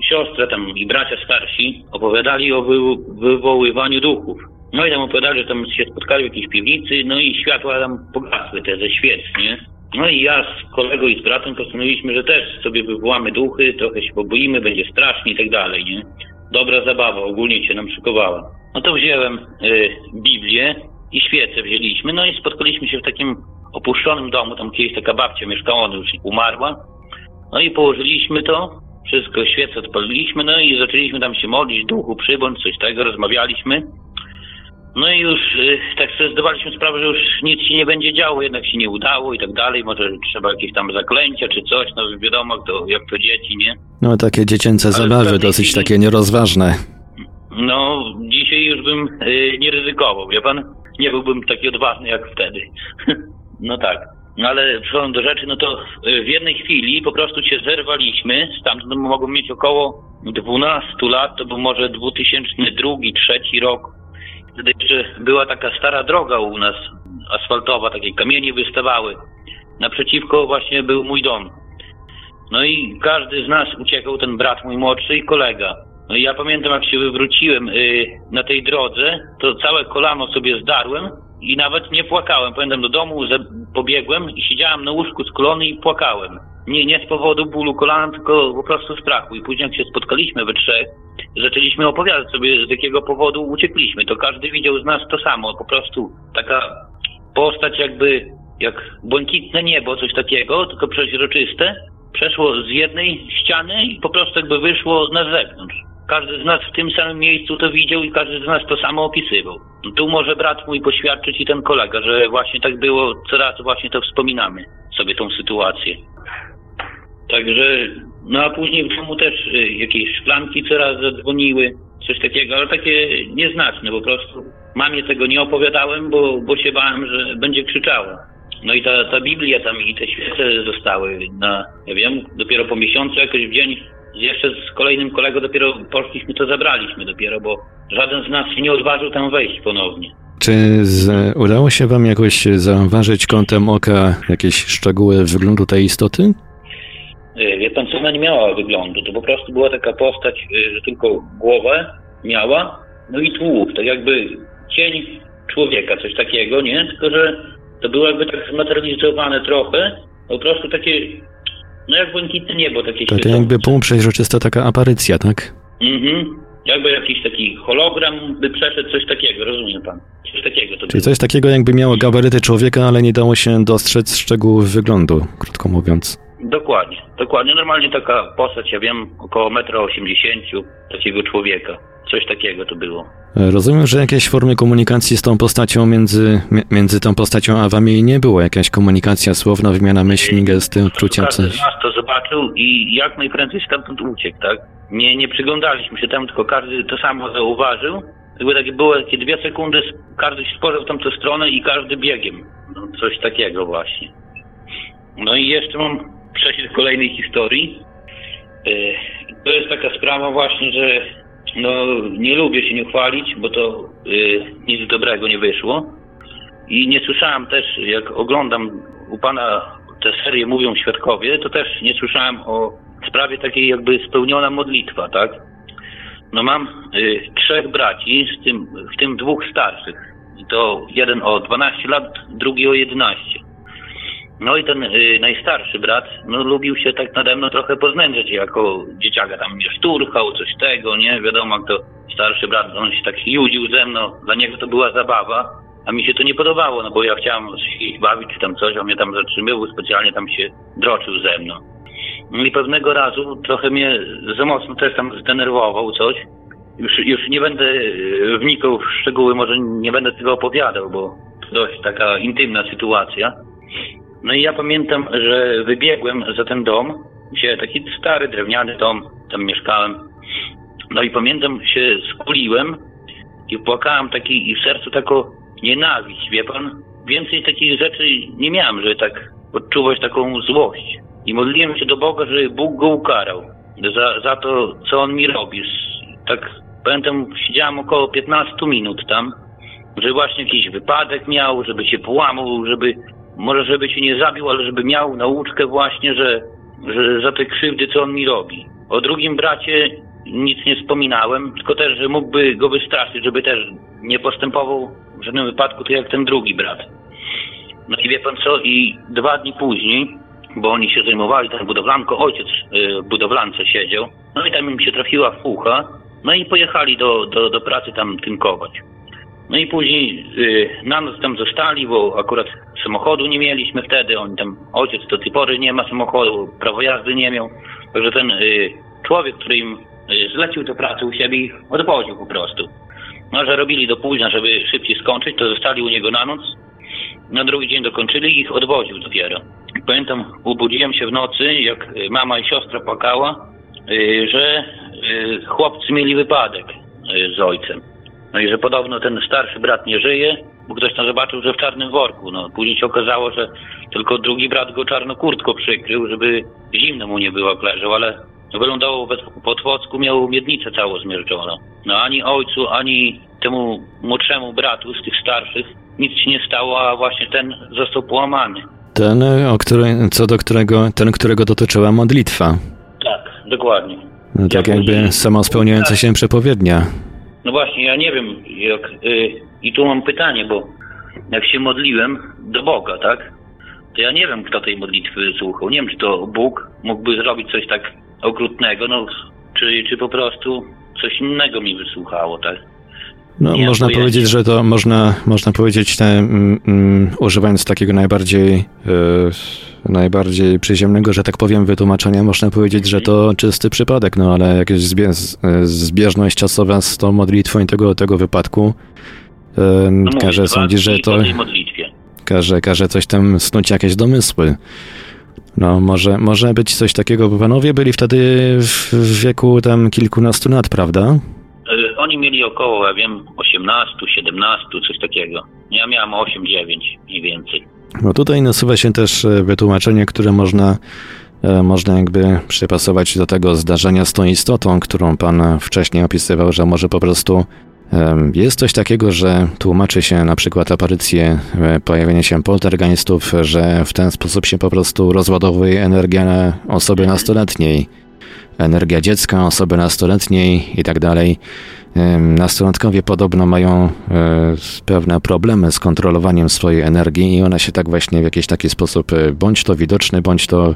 siostra tam i bracia starsi opowiadali o wy, wywoływaniu duchów. No i tam opowiadali, że tam się spotkali w jakiejś piwnicy, no i światła tam pogasły, te ze świec, nie? No i ja z kolegą i z bratem postanowiliśmy, że też sobie wywołamy duchy, trochę się poboimy, będzie strasznie i tak dalej, nie? Dobra zabawa, ogólnie się nam szykowała. No to wziąłem e, Biblię i świecę wzięliśmy, no i spotkaliśmy się w takim opuszczonym domu, tam kiedyś taka babcia mieszkała, ona już umarła, no i położyliśmy to, wszystko, świecę odpaliliśmy, no i zaczęliśmy tam się modlić, duchu przybądź, coś tego, rozmawialiśmy. No i już y, tak sobie zdawaliśmy sprawę, że już nic się nie będzie działo, jednak się nie udało i tak dalej, może trzeba jakieś tam zaklęcia czy coś, no wiadomo, to, jak to dzieci, nie? No takie dziecięce Ale zabawy, dosyć takie nierozważne. No, dzisiaj już bym y, nie ryzykował, wie pan? Nie byłbym taki odważny jak wtedy. no tak. No ale przechodząc do rzeczy, no to y, w jednej chwili po prostu się zerwaliśmy, stamtąd mogłem mieć około 12 lat, to był może 2002-2003 rok. Wtedy jeszcze była taka stara droga u nas, asfaltowa, takie kamienie wystawały. Naprzeciwko właśnie był mój dom. No i każdy z nas uciekał, ten brat mój młodszy i kolega. No i ja pamiętam, jak się wywróciłem y, na tej drodze, to całe kolano sobie zdarłem i nawet nie płakałem. Pamiętam, do domu ze- pobiegłem i siedziałem na łóżku skulony i płakałem. Nie, nie z powodu bólu kolana, tylko po prostu strachu. I później jak się spotkaliśmy we trzech, zaczęliśmy opowiadać sobie, z jakiego powodu uciekliśmy. To każdy widział z nas to samo. Po prostu taka postać jakby, jak błękitne niebo, coś takiego, tylko przeźroczyste, przeszło z jednej ściany i po prostu jakby wyszło na zewnątrz. Każdy z nas w tym samym miejscu to widział i każdy z nas to samo opisywał. No Tu może brat mój poświadczyć i ten kolega, że właśnie tak było, co raz właśnie to wspominamy sobie tą sytuację. Także, no a później w domu też y, jakieś szklanki coraz zadzwoniły, coś takiego, ale takie nieznaczne po prostu. Mamie tego nie opowiadałem, bo, bo się bałem, że będzie krzyczała. No i ta, ta Biblia tam i te świece zostały na, ja wiem, dopiero po miesiącu jakoś w dzień jeszcze z kolejnym kolegą dopiero poszliśmy, to zabraliśmy dopiero, bo żaden z nas się nie odważył tam wejść ponownie. Czy z, udało się wam jakoś zauważyć kątem oka jakieś szczegóły wyglądu tej istoty? Y, Wie pan, co ona nie miała wyglądu. To po prostu była taka postać, y, że tylko głowę miała, no i tułów, tak jakby cień człowieka, coś takiego, nie? Tylko, że to było jakby tak zmaterializowane trochę, po prostu takie, no jak błękitne niebo, takie To, to jakby półprzeźroczysta taka aparycja, tak? Mhm. Jakby jakiś taki hologram by przeszedł, coś takiego, rozumie pan? Coś takiego to Czyli było. coś takiego jakby miało gabaryty człowieka, ale nie dało się dostrzec szczegółów wyglądu, krótko mówiąc. Dokładnie, dokładnie. Normalnie taka postać, ja wiem, około 1,80 m takiego człowieka. Coś takiego to było. Rozumiem, że jakieś formy komunikacji z tą postacią między, mi- między tą postacią a wami nie było. Jakaś komunikacja słowna, wymiana myśli, gesty, uczucia, Każdy coś. z nas to zobaczył i jak najprędzej stamtąd uciekł, tak? Nie, nie przyglądaliśmy się temu, tylko każdy to samo zauważył. Jakby takie były takie dwie sekundy, każdy się spojrzał w tamtą stronę i każdy biegiem. No, coś takiego właśnie. No i jeszcze mam przejść do kolejnej historii. Yy, To jest taka sprawa właśnie, że no, nie lubię się nie chwalić, bo to yy, nic dobrego nie wyszło. I nie słyszałem też, jak oglądam u pana te serie Mówią Świadkowie, to też nie słyszałem o sprawie takiej jakby spełniona modlitwa, tak? No mam y, trzech braci, z tym, w tym dwóch starszych. To jeden o 12 lat, drugi o 11. No i ten y, najstarszy brat, no lubił się tak nade mną trochę poznędzać jako dzieciaka, tam mnie szturchał, coś tego, nie? Wiadomo, jak to starszy brat, on się tak judził ze mną, dla niego to była zabawa, a mi się to nie podobało, no bo ja chciałem się bawić czy tam coś, on mnie tam zatrzymywał, specjalnie tam się droczył ze mną. I pewnego razu trochę mnie za mocno też tam zdenerwował coś już, już nie będę e, wnikał w szczegóły, może nie będę tego opowiadał, bo to dość taka intymna sytuacja. No i ja pamiętam, że wybiegłem za ten dom, gdzie taki stary, drewniany dom, tam mieszkałem. No i pamiętam, się skuliłem i płakałem taki i w sercu taką nienawiść, wie pan? Więcej takich rzeczy nie miałem, że tak odczuwać taką złość. I modliłem się do Boga, żeby Bóg go ukarał za, za to, co on mi robi. Tak pamiętam, siedziałem około 15 minut tam, że właśnie jakiś wypadek miał, żeby się połamał, żeby może żeby się nie zabił, ale żeby miał nauczkę właśnie, że, że za te krzywdy, co on mi robi. O drugim bracie nic nie wspominałem, tylko też, że mógłby go wystraszyć, żeby też nie postępował w żadnym wypadku tak jak ten drugi brat. No i wie pan co, i dwa dni później, bo oni się zajmowali tam budowlanką, ojciec y, w budowlance siedział, no i tam im się trafiła fucha, no i pojechali do, do, do pracy tam tynkować. No i później y, na noc tam zostali, bo akurat samochodu nie mieliśmy wtedy, oni tam, ojciec do tej pory nie ma samochodu, prawo jazdy nie miał, także ten y, człowiek, który im y, zlecił tę pracę u siebie, ich odwoził po prostu. No, że robili do późna, żeby szybciej skończyć, to zostali u niego na noc, na drugi dzień dokończyli i ich odwoził dopiero. Pamiętam, obudziłem się w nocy, jak mama i siostra płakała, y, że y, chłopcy mieli wypadek y, z ojcem. No i że podobno ten starszy brat nie żyje, bo ktoś tam zobaczył, że w czarnym worku. No, później się okazało, że tylko drugi brat go czarną kurtką przykrył, żeby zimno mu nie było, jak leżał, ale wyglądało po Twocku, miał miednicę całą zmierczoną. No ani ojcu, ani temu młodszemu bratu z tych starszych nic się nie stało, a właśnie ten został połamany. Ten, o który, co do którego, ten, którego dotyczyła modlitwa. Tak, dokładnie. No, tak Ja jakby później- sama spełniająca się przepowiednia. No właśnie, ja nie wiem, jak, y, i tu mam pytanie, bo jak się modliłem do Boga, tak? To ja nie wiem, kto tej modlitwy słuchał. Nie wiem, czy to Bóg mógłby zrobić coś tak okrutnego, no, czy, czy po prostu coś innego mi wysłuchało, tak? No, Nie, można powiedzieć, że to można, można powiedzieć, te, mm, mm, używając takiego najbardziej, e, najbardziej przyziemnego, że tak powiem, wytłumaczenia, można powiedzieć, że to czysty przypadek, no ale jakaś zbie, z- e, zbieżność czasowa z tą modlitwą i tego, tego wypadku e, No każe sądzić, że to każe, każe coś tam snuć jakieś domysły. No, może, może być coś takiego, bo panowie byli wtedy w, w wieku tam kilkunastu lat, prawda? Y, Oni mieli około, ja wiem, 18, 17, coś takiego. Ja miałem 8-9 mniej więcej. No tutaj nasuwa się też e, wytłumaczenie, które można, e, można jakby przypasować do tego zdarzenia z tą istotą, którą pan wcześniej opisywał, że może po prostu jest coś takiego, że tłumaczy się na przykład aparycję, e, pojawienie się poltergeistów, że w ten sposób się po prostu rozładowuje energia osoby nastoletniej, energia dziecka, osoby nastoletniej i tak dalej. Nastolatkowie podobno mają e, pewne problemy z kontrolowaniem swojej energii i ona się tak właśnie w jakiś taki sposób e, bądź to widoczny, bądź to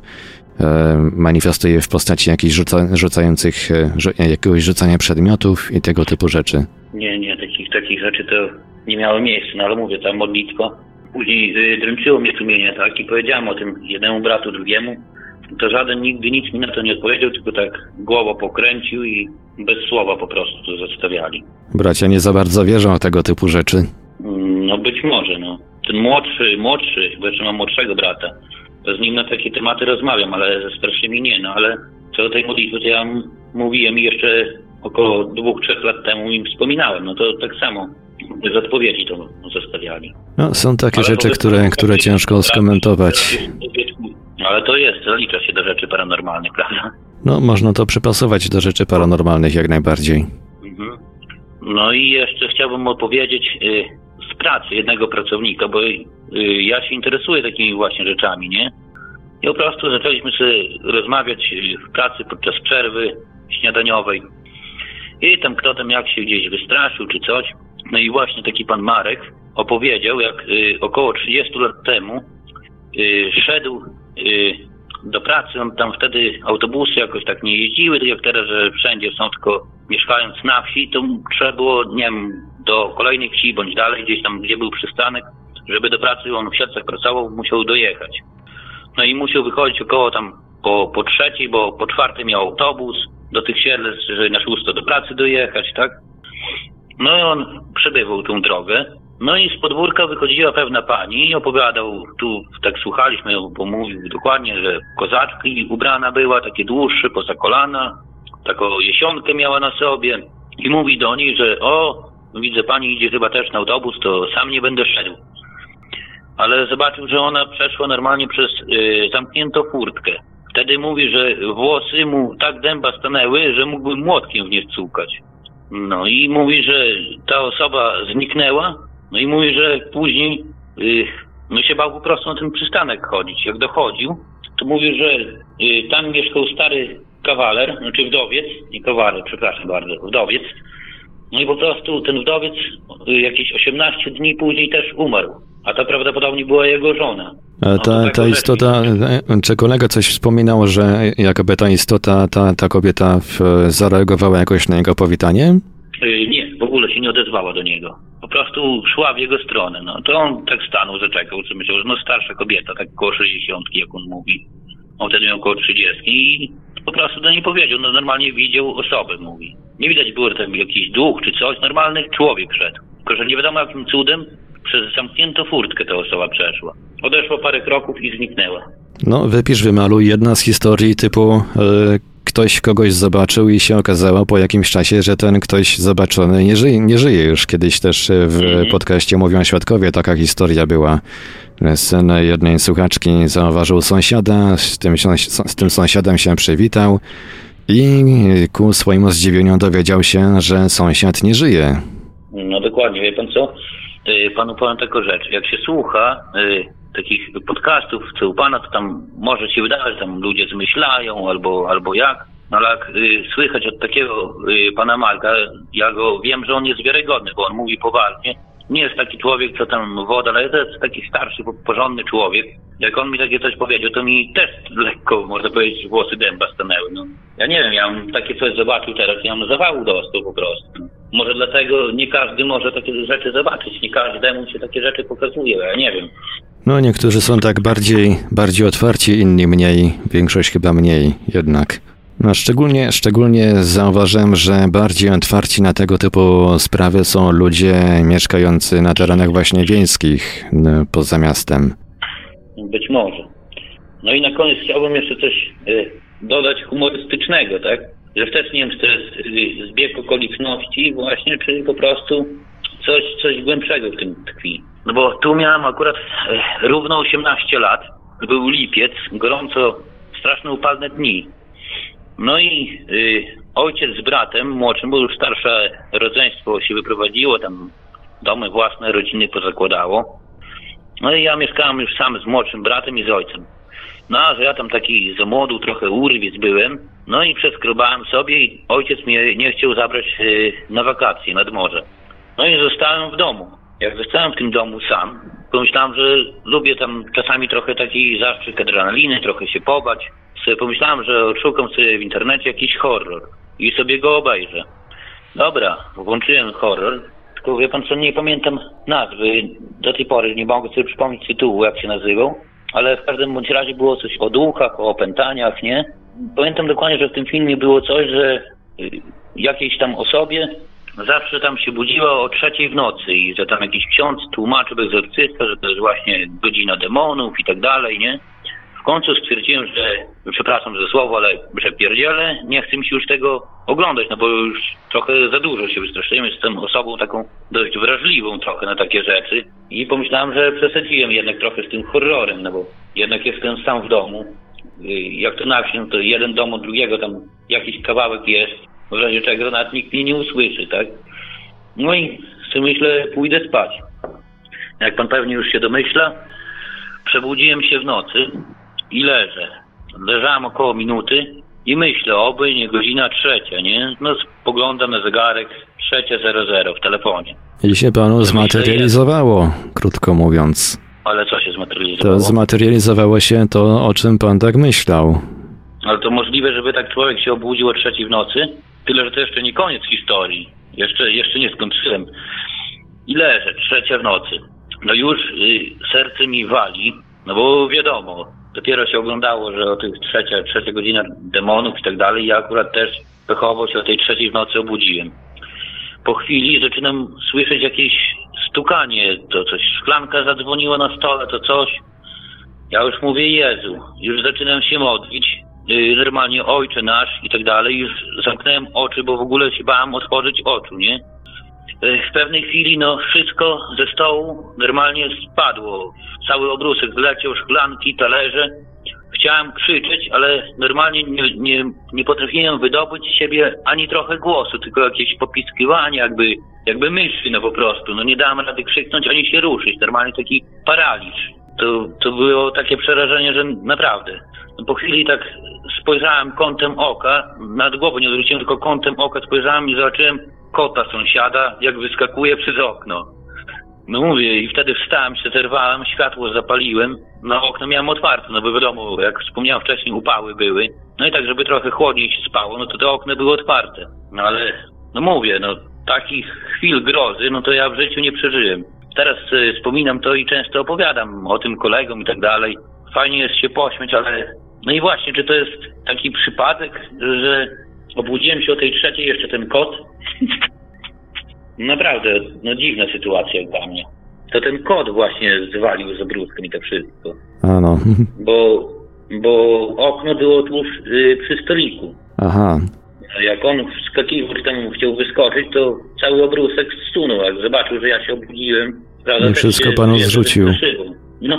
e, manifestuje w postaci jakichś rzuca, rzucających, rzu, jakiegoś rzucania przedmiotów i tego typu rzeczy. Nie, nie, takich, takich rzeczy to nie miało miejsca, no ale mówię, ta modlitwa. Później y, dręczyło mnie sumienie, tak, i powiedziałem o tym jednemu bratu, drugiemu. To żaden nigdy nic mi na to nie odpowiedział, tylko tak głową pokręcił i bez słowa po prostu to zostawiali. Bracia nie za bardzo wierzą w tego typu rzeczy. Mm, No być może, no. Ten młodszy, młodszy, bo jeszcze mam młodszego brata, to z nim na takie tematy rozmawiam, ale ze starszymi nie, no ale co do tej modlitwy, to ja mówiłem i jeszcze około dwóch, trzech lat temu im wspominałem, no to tak samo bez odpowiedzi to zostawiali. No, są takie Ale rzeczy, które, które ciężko skomentować. Ale to jest, zalicza się do rzeczy paranormalnych, prawda? No, można to przypasować do rzeczy paranormalnych jak najbardziej. Mhm. No i jeszcze chciałbym opowiedzieć y, z pracy jednego pracownika, bo y, ja się interesuję takimi właśnie rzeczami, nie? I po prostu zaczęliśmy sobie rozmawiać y, w pracy podczas przerwy śniadaniowej. I tam kto tam jak się gdzieś wystraszył czy coś. No i właśnie taki pan Marek opowiedział, jak y, około 30 lat temu y, szedł do pracy, on tam wtedy autobusy jakoś tak nie jeździły, tak jak teraz, że wszędzie są tylko mieszkając na wsi, to trzeba było, nie wiem, do kolejnej wsi bądź dalej, gdzieś tam, gdzie był przystanek, żeby do pracy, on w Siedlcach pracował, musiał dojechać. No i musiał wychodzić około tam po, po trzeciej, bo po czwartej miał autobus, do tych Siedlec, że na szósto do pracy dojechać, tak? No i on przebywał tą drogę. No i z podwórka wychodziła pewna pani opowiadał, tu tak słuchaliśmy, bo mówił dokładnie, że kozaczki ubrana była, takie dłuższe, poza kolana, taką jesionkę miała na sobie i mówi do niej, że o, widzę pani idzie chyba też na autobus, to sam nie będę szedł. Ale zobaczył, że ona przeszła normalnie przez y, zamkniętą furtkę. Wtedy mówi, że włosy mu tak dęba stanęły, że mógłby młotkiem w nie wcukać. No i mówi, że ta osoba zniknęła, no i mówi, że później y, no się bał po prostu na ten przystanek chodzić. Jak dochodził, to mówił, że y, tam mieszkał stary kawaler, znaczy wdowiec, nie kawaler, przepraszam bardzo, wdowiec. No i po prostu ten wdowiec y, jakieś 18 dni później też umarł, a to prawdopodobnie była jego żona. A No ta, tak ta istota, e, czy kolega coś wspominał, że jakoby ta istota, ta, ta kobieta w, zareagowała jakoś na jego powitanie? Y, Nie, w ogóle się nie odezwała do niego. Po prostu szła w jego stronę. No to on tak stanął, zaczekał, co myślał, że no starsza kobieta, tak około 60, jak on mówi. On wtedy miał około 30 i po prostu do niej powiedział, no normalnie widział osobę, mówi. Nie widać było tam jakiś duch czy coś, normalny człowiek szedł. Tylko, że nie wiadomo jakim cudem przez zamkniętą furtkę ta osoba przeszła. Odeszła parę kroków i zniknęła. No, wypisz, wymaluj jedna z historii typu e, ktoś kogoś zobaczył i się okazało po jakimś czasie, że ten ktoś zobaczony nie żyje, nie żyje już. Kiedyś też e, w Mhm. podcaście Mówią Świadkowie taka historia była. Syn jednej słuchaczki zauważył sąsiada, z tym, z tym sąsiadem się przywitał i ku swojemu zdziwieniu dowiedział się, że sąsiad nie żyje. No dokładnie, wie pan co? Y, Panu powiem taką rzecz. Jak się słucha y, takich podcastów, co u pana, to tam może się wydawać, że tam ludzie zmyślają albo, albo jak. No ale jak y, słychać od takiego y, pana Marka, ja go wiem, że on jest wiarygodny, bo on mówi poważnie. Nie jest taki człowiek, co tam woda, ale to jest taki starszy, po- porządny człowiek. Jak on mi takie coś powiedział, to mi też lekko, można powiedzieć, włosy dęba stanęły. No. Ja nie wiem, ja bym takie coś zobaczył teraz, ja bym zawału dostał po prostu. Może dlatego nie każdy może takie rzeczy zobaczyć, nie każdemu się takie rzeczy pokazuje, ja nie wiem. No, niektórzy są tak bardziej, bardziej otwarci, inni mniej, większość chyba mniej jednak. No, szczególnie, szczególnie zauważyłem, że bardziej otwarci na tego typu sprawy są ludzie mieszkający na terenach właśnie wiejskich, n- poza miastem. Być może. No i na koniec chciałbym jeszcze coś y, dodać humorystycznego, tak? Że też nie wiem, czy to jest y, zbieg okoliczności właśnie, czy po prostu coś, coś głębszego w tym tkwi. No bo tu miałem akurat y, równo 18 lat, był lipiec, gorąco, straszne upalne dni. No i y, ojciec z bratem młodszym, bo już starsze rodzeństwo się wyprowadziło, tam domy własne, rodziny pozakładało. No i ja mieszkałem już sam z młodszym bratem i z ojcem. No, a że ja tam taki za młodu, trochę urwiec byłem, no i przeskrobałem sobie i ojciec mnie nie chciał zabrać y, na wakacje nad morze. No i zostałem w domu. Jak zostałem w tym domu sam, pomyślałem, że lubię tam czasami trochę taki zastrzyk adrenaliny, trochę się pobać. Sobie pomyślałem, że odszukam sobie w internecie jakiś horror i sobie go obejrzę. Dobra, włączyłem horror, tylko wie pan co, nie pamiętam nazwy. Do tej pory nie mogę sobie przypomnieć tytułu, jak się nazywał. Ale w każdym bądź razie było coś o duchach, o opętaniach, nie? Pamiętam dokładnie, że w tym filmie było coś, że y, jakiejś tam osobie zawsze tam się budziła o trzeciej w nocy i że tam jakiś ksiądz tłumaczył egzorcysta, że to jest właśnie godzina demonów i tak dalej, nie? Końcu stwierdziłem, że, przepraszam za słowo, ale że nie chcę mi się już tego oglądać, no bo już trochę za dużo się wystraszyłem, jestem osobą taką dość wrażliwą trochę na takie rzeczy i pomyślałem, że przesadziłem jednak trochę z tym horrorem, no bo jednak jestem sam w domu. Y, Jak to na wsi, no to jeden dom od drugiego, tam jakiś kawałek jest, w razie czego nawet nikt mnie nie usłyszy, tak? No i sobie myślę, pójdę spać. Jak pan pewnie już się domyśla, Przebudziłem się w nocy i leżę. Leżałem około minuty i myślę, oby nie godzina trzecia, nie? No spoglądam na zegarek, trzecia zero zero w telefonie. I się panu zmaterializowało, krótko mówiąc. Ale co się zmaterializowało? To zmaterializowało się to, o czym pan tak myślał. Ale to możliwe, żeby tak człowiek się obudził o trzeciej w nocy? Tyle, że to jeszcze nie koniec historii. Jeszcze, jeszcze nie skończyłem. I leżę, trzecia w nocy. No już y, serce mi wali, no bo wiadomo, dopiero się oglądało, że o tych trzecia, trzecia godzina demonów i tak dalej. Ja akurat też pechowo się o tej trzeciej w nocy obudziłem. Po chwili zaczynam słyszeć jakieś stukanie, to coś, szklanka zadzwoniła na stole, to coś. Ja już mówię, Jezu, już zaczynam się modlić, yy, normalnie Ojcze Nasz i tak dalej, już zamknąłem oczy, bo w ogóle się bałem otworzyć oczu, nie? Yy, W pewnej chwili, no, wszystko ze stołu normalnie spadło. Cały obrusek zleciał, szklanki, talerze. Chciałem krzyczeć, ale normalnie nie, nie, nie potrafiłem wydobyć z siebie ani trochę głosu, tylko jakieś popiskiwanie, jakby, jakby myśli, no po prostu. No nie dałem rady krzyknąć, ani się ruszyć. Normalnie taki paraliż. To, to było takie przerażenie, że naprawdę. No po chwili tak spojrzałem kątem oka, nad głową nie odwróciłem, tylko kątem oka spojrzałem i zobaczyłem kota sąsiada, jak wyskakuje przez okno. No mówię, i wtedy wstałem się, zerwałem, światło zapaliłem, no okno miałem otwarte, no bo wiadomo, jak wspomniałem wcześniej, upały były. No i tak, żeby trochę chłodniej się spało, no to te okno były otwarte. No ale, no mówię, no takich chwil grozy, no to ja w życiu nie przeżyłem. Teraz y, wspominam to i często opowiadam o tym kolegom i tak dalej. Fajnie jest się pośmiać, ale no i właśnie, czy to jest taki przypadek, że obudziłem się o tej trzeciej, jeszcze ten kot? Naprawdę, no dziwna sytuacja dla mnie. To ten kot właśnie zwalił z obruskiem i to wszystko. A no. Bo, bo okno było tuż y, przy stoliku. Aha. Jak on wskakiwał, czy tam chciał wyskoczyć, to cały obrusek zsunął. Jak zobaczył, że ja się obudziłem, prawda, I też wszystko się, panu zrzucił. No,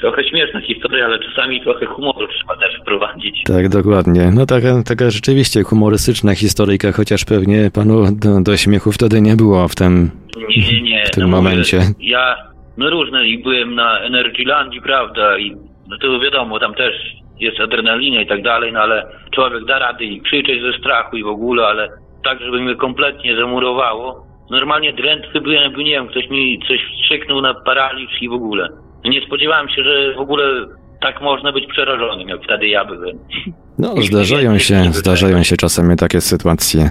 trochę śmieszna historia, ale czasami trochę humoru trzeba też wprowadzić. Tak, dokładnie. No taka, taka rzeczywiście humorystyczna historyjka, chociaż pewnie panu do, do śmiechu wtedy nie było w tym, Nie, nie, nie. w tym no mówię, momencie. Ja, no różne i byłem na Energylandii, prawda, i no to wiadomo, tam też jest adrenalina i tak dalej, no ale człowiek da rady i krzyczeć ze strachu i w ogóle, ale tak, żeby mnie kompletnie zamurowało. Normalnie drętwy byłem, nie wiem, ktoś mi coś wstrzyknął na paraliż i w ogóle. Nie spodziewałem się, że w ogóle tak można być przerażonym, jak wtedy ja byłem. No, zdarzają się, zdarzają się czasami takie sytuacje.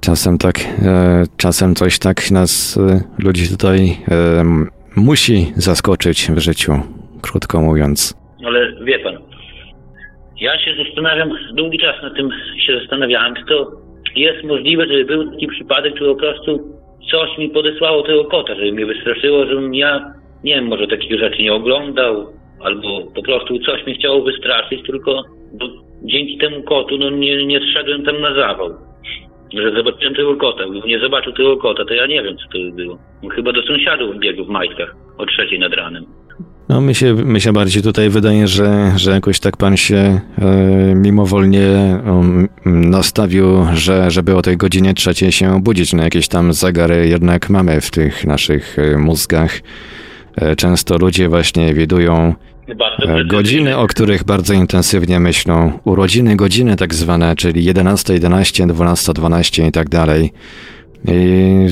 Czasem tak, e, czasem coś tak nas, e, ludzi tutaj e, musi zaskoczyć w życiu, krótko mówiąc. Ale wie pan, ja się zastanawiam, długi czas nad tym się zastanawiałem, czy to jest możliwe, żeby był taki przypadek, czy po prostu coś mi podesłało tego kota, żeby mnie wystraszyło, żebym ja, nie wiem, może takich rzeczy nie oglądał, albo po prostu coś mnie chciało wystraszyć, tylko dzięki temu kotu, no nie, nie zszedłem tam na zawał. Że zobaczyłem tego kota, gdybym nie zobaczył tego kota, to ja nie wiem, co to by było. Chyba do sąsiadów biegł w majtkach o trzeciej nad ranem. No, mi się, mi się bardziej tutaj wydaje, że, że jakoś tak pan się e, mimowolnie um, nastawił, że żeby o tej godzinie trzeciej się obudzić. No, jakieś tam zegary jednak mamy w tych naszych e, mózgach. E, często ludzie właśnie widują e, godziny, o których bardzo intensywnie myślą. Urodziny godziny tak zwane, czyli 11, 11, 12, 12 i tak dalej. I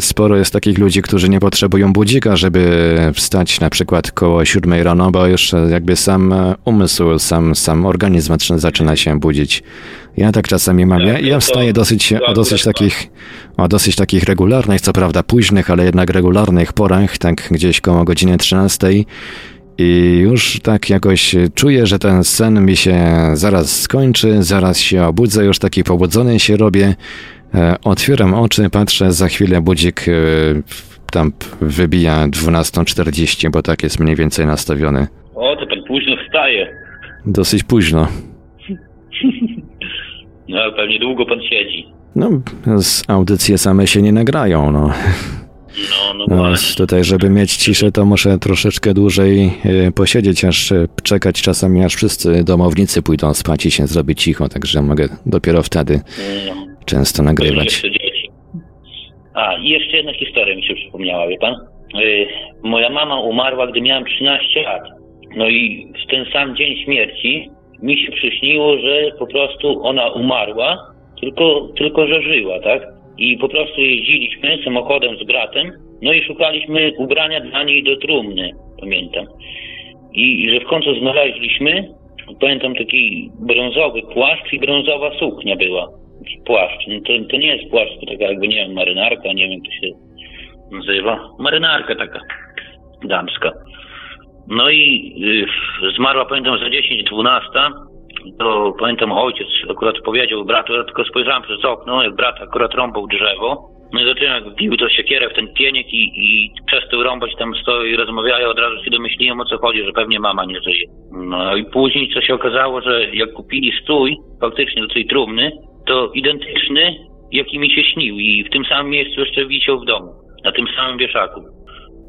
sporo jest takich ludzi, którzy nie potrzebują budzika, żeby wstać na przykład koło 7 rano, bo już jakby sam umysł, sam, sam organizm zaczyna- zaczyna się budzić. Ja tak czasami mam. Ja, ja wstaję dosyć, o dosyć takich, o dosyć takich regularnych, co prawda późnych, ale jednak regularnych porach, tak gdzieś koło godziny 13. I już tak jakoś czuję, że ten sen mi się zaraz skończy, zaraz się obudzę, już taki pobudzony się robię. E, Otwieram oczy, patrzę, za chwilę budzik e, tam wybija 12.40, bo tak jest mniej więcej nastawiony. O, to pan późno wstaje. Dosyć późno. No, ale pewnie długo pan siedzi. No, z audycje same się nie nagrają, no. No, no, No, tutaj, żeby mieć ciszę, to muszę troszeczkę dłużej e, posiedzieć, aż czekać czasami, aż wszyscy domownicy pójdą spać i się zrobi cicho, także mogę dopiero wtedy No, często nagrywać. A, i jeszcze jedna historia mi się przypomniała, wie pan? Y, moja mama umarła, gdy miałem 13 lat. No i w ten sam dzień śmierci mi się przyśniło, że po prostu ona umarła, tylko, tylko że żyła, tak? I po prostu jeździliśmy samochodem z bratem, no i szukaliśmy ubrania dla niej do trumny, pamiętam. I, i że w końcu znaleźliśmy, pamiętam taki brązowy płaszcz i brązowa suknia była. Płaszcz. No to, to nie jest płaszcz, to taka jakby, nie wiem, marynarka, nie wiem, to się nazywa. Marynarka taka damska. No i y, zmarła, pamiętam, za 10-12. to pamiętam ojciec akurat powiedział bratu, ja tylko spojrzałem przez okno, jak brat akurat rąbał drzewo, no i zacząłem jak wbił to siekierę w ten pieniek i, i przestał rąbać, tam stoi i rozmawiają, od razu się domyśliłem o co chodzi, że pewnie mama nie żyje. No i później co się okazało, że jak kupili strój faktycznie do tej trumny, to identyczny, jaki mi się śnił i w tym samym miejscu jeszcze wisiał w domu, na tym samym wieszaku.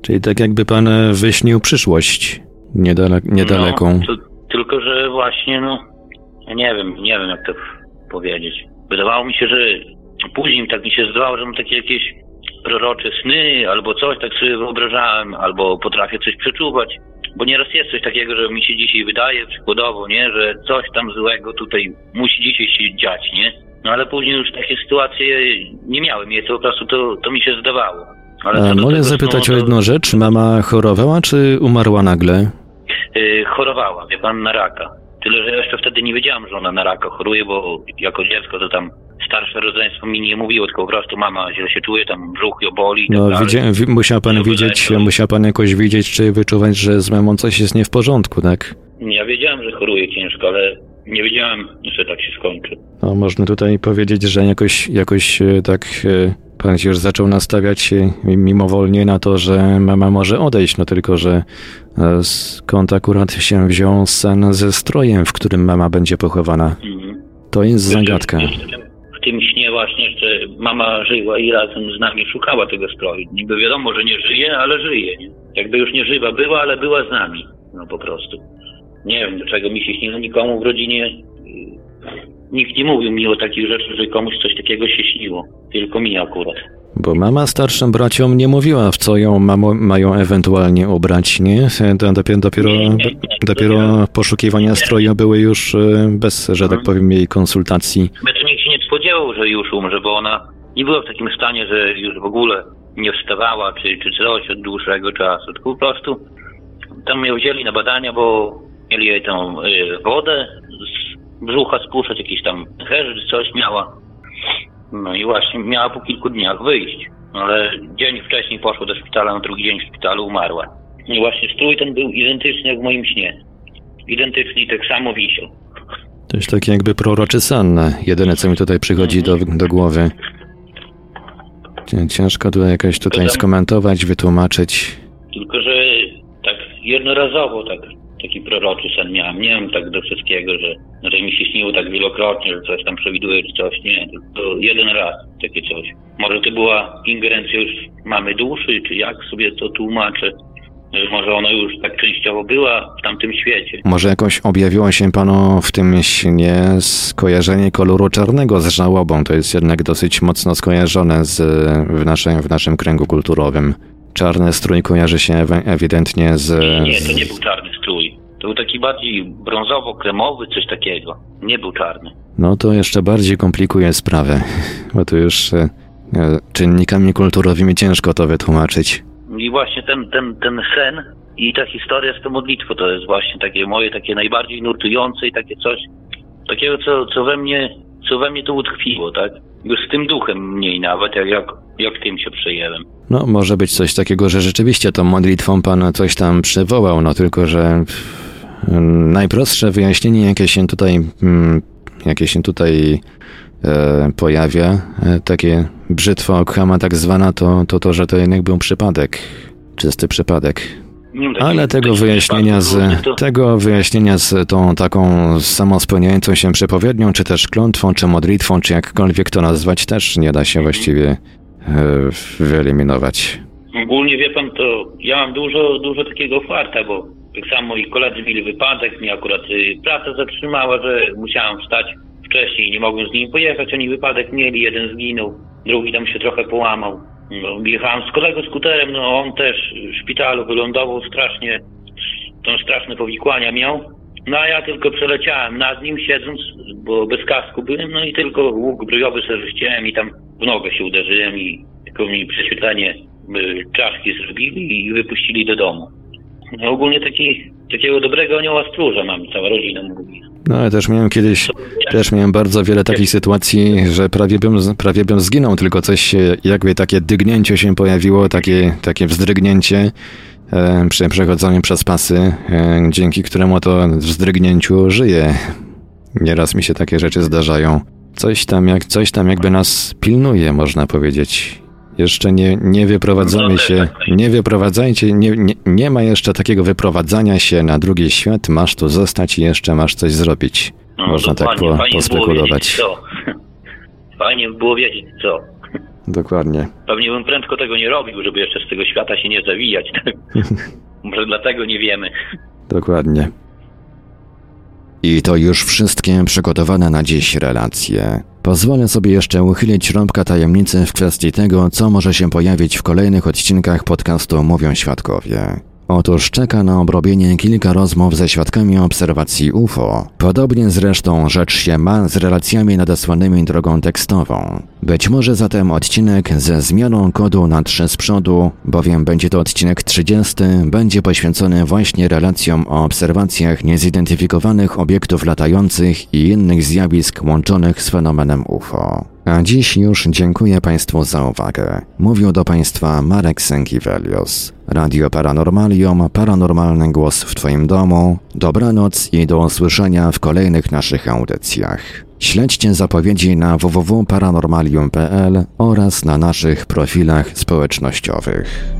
Czyli tak jakby pan e, wyśnił przyszłość niedale niedaleką. No, to, tylko, że właśnie, no, ja nie wiem, nie wiem jak to powiedzieć. Wydawało mi się, że później tak mi się zdawało, że mam takie jakieś prorocze sny albo coś, tak sobie wyobrażałem, albo potrafię coś przeczuwać. Bo nieraz jest coś takiego, że mi się dzisiaj wydaje przykładowo, nie, że coś tam złego tutaj musi dzisiaj się dziać, nie? No ale później już takie sytuacje nie miałem je, to po prostu to, to mi się zdawało. Ale A mogę zapytać snu, o jedną rzecz? Mama chorowała czy umarła nagle? Yy, chorowała, wie pan, na raka. Tyle, że jeszcze wtedy nie wiedziałem, że ona na raka choruje, bo jako dziecko to tam starsze rodzeństwo mi nie mówiło, tylko po prostu mama źle się czuje, tam brzuch ją boli. tak No, dalej. widzia, wi- musiał pan widzieć, musiał pan jakoś widzieć, czy wyczuwać, że z mamą coś jest nie w porządku, tak? Ja wiedziałem, że choruje ciężko, ale nie wiedziałem, że tak się skończy. No, można tutaj powiedzieć, że jakoś, jakoś e, tak e, pan się już zaczął nastawiać e, mimowolnie na to, że mama może odejść, no tylko, że skąd akurat się wziął sen ze strojem, w którym mama będzie pochowana? Mhm. To jest zagadka. Jeszcze w tym- W tym śnie właśnie, że mama żyła i razem z nami szukała tego stroju. Niby wiadomo, że nie żyje, ale żyje. Nie? Jakby już nie żywa była, ale była z nami. No po prostu. Nie wiem, dlaczego mi się śniło. Nikomu w rodzinie y, nikt nie mówił mi o takich rzeczach, że komuś coś takiego się śniło. Tylko mi akurat. Bo mama starszym braciom nie mówiła, w co ją mamo, mają ewentualnie ubrać, nie? Dopiero, dopiero, Nie, nie, nie. dopiero poszukiwania stroju były już e, bez, że tak powiem, jej konsultacji. Mnie to nikt się nie spodziewał, że już umrze, bo ona nie była w takim stanie, że już w ogóle nie wstawała, czy, czy coś od dłuższego czasu. Tylko po prostu tam ją wzięli na badania, bo mieli jej tą y, wodę z brzucha spuszczać, jakiś tam herz, coś miała. No i właśnie miała po kilku dniach wyjść. Ale dzień wcześniej poszła do szpitala, na drugi dzień w szpitalu umarła. I właśnie strój ten był identyczny jak w moim śnie. Identyczny i tak samo wisiał. To jest takie jakby proroczy sen, jedyne co mi tutaj przychodzi do, do głowy. Cię- Ciężko tutaj jakoś tutaj skomentować, wytłumaczyć. Tylko, że tak jednorazowo tak, taki proroczy sen miałem. Nie wiem tak do wszystkiego, że, że mi się śniło tak wielokrotnie, że coś tam przewiduje czy coś. Nie, to jeden raz takie coś. Może to była ingerencja już mamy duszy, czy jak sobie to tłumaczę. Że Może ona już tak częściowo była w tamtym świecie. Może jakoś objawiło się panu w tym śnie skojarzenie koloru czarnego z żałobą. To jest jednak dosyć mocno skojarzone z, w, naszym, w naszym kręgu kulturowym. Czarny strój kojarzy się ewidentnie z... Nie, nie, to nie był czarny strój. To był taki bardziej brązowo-kremowy, coś takiego. Nie był czarny. no to jeszcze bardziej komplikuje sprawę, bo tu już e, e, czynnikami kulturowymi ciężko to wytłumaczyć. I właśnie ten, ten, ten sen i ta historia z tą modlitwą to jest właśnie takie moje, takie najbardziej nurtujące i takie coś, takiego, co, co we mnie, co we mnie to utkwiło, tak? Już z tym duchem mniej nawet, jak, jak, jak tym się przejęłem. No, może być coś takiego, że rzeczywiście tą modlitwą Pan coś tam przywołał, no tylko, że pff, najprostsze wyjaśnienie, jakie się tutaj, mm, jakie się tutaj e, pojawia, e, takie brzytwa Okhama tak zwana, to, to to, że to jednak był przypadek, czysty przypadek. Ale tego wyjaśnienia z, tego wyjaśnienia z tą taką samospełniającą się przepowiednią, czy też klątwą, czy modlitwą, czy jakkolwiek to nazwać, też nie da się właściwie wyeliminować. Ogólnie wie pan, to ja mam dużo, dużo takiego farta, bo tak samo i koledzy mieli wypadek, mnie akurat y, praca zatrzymała, że musiałem wstać wcześniej, nie mogłem z nimi pojechać, oni wypadek mieli, jeden zginął, drugi tam się trochę połamał. No, jechałem z kolegą skuterem, no on też w szpitalu wylądował strasznie, tą straszne powikłania miał. No a ja tylko przeleciałem nad nim siedząc, bo bez kasku byłem, no i tylko łuk brojowy sobie ściąłem i tam w nogę się uderzyłem i tylko mi prześwietlenie y, czaszki zrobili i wypuścili do domu. No, ogólnie taki, takiego dobrego anioła stróża mam, cała rodzina mówi. No ale też miałem kiedyś, też miałem bardzo wiele takich sytuacji, że prawie bym, prawie bym zginął, tylko coś jakby takie dygnięcie się pojawiło, takie, takie wzdrygnięcie przy przechodzeniu przez pasy, e, dzięki któremu to wzdrygnięciu żyję. Nieraz mi się takie rzeczy zdarzają. Coś tam, jak, coś tam jakby nas pilnuje, można powiedzieć. Jeszcze nie, nie wyprowadzamy się, nie wyprowadzajcie, nie, nie, nie ma jeszcze takiego wyprowadzania się na drugi świat, masz tu zostać i jeszcze masz coś zrobić. No, Można tak po, fajnie Było pospekulować. wiedzieć co. Fajnie by było wiedzieć co. Dokładnie. Pewnie bym prędko tego nie robił, żeby jeszcze z tego świata się nie zawijać. Może dlatego nie wiemy. Dokładnie. I to już wszystkie przygotowane na dziś relacje. Pozwolę sobie jeszcze uchylić rąbka tajemnicy w kwestii tego, co może się pojawić w kolejnych odcinkach podcastu Mówią Świadkowie. Otóż czeka na obrobienie kilka rozmów ze świadkami obserwacji UFO. Podobnie zresztą rzecz się ma z relacjami nadesłanymi drogą tekstową. Być może zatem odcinek ze zmianą kodu na 3 z przodu, bowiem będzie to odcinek 30, będzie poświęcony właśnie relacjom o obserwacjach niezidentyfikowanych obiektów latających i innych zjawisk łączonych z fenomenem UFO. A dziś już dziękuję Państwu za uwagę. Mówił do Państwa Marek Sękiewelios. Radio Paranormalium, paranormalny głos w Twoim domu. Dobranoc i do usłyszenia w kolejnych naszych audycjach. Śledźcie zapowiedzi na www.paranormalium.pl oraz na naszych profilach społecznościowych.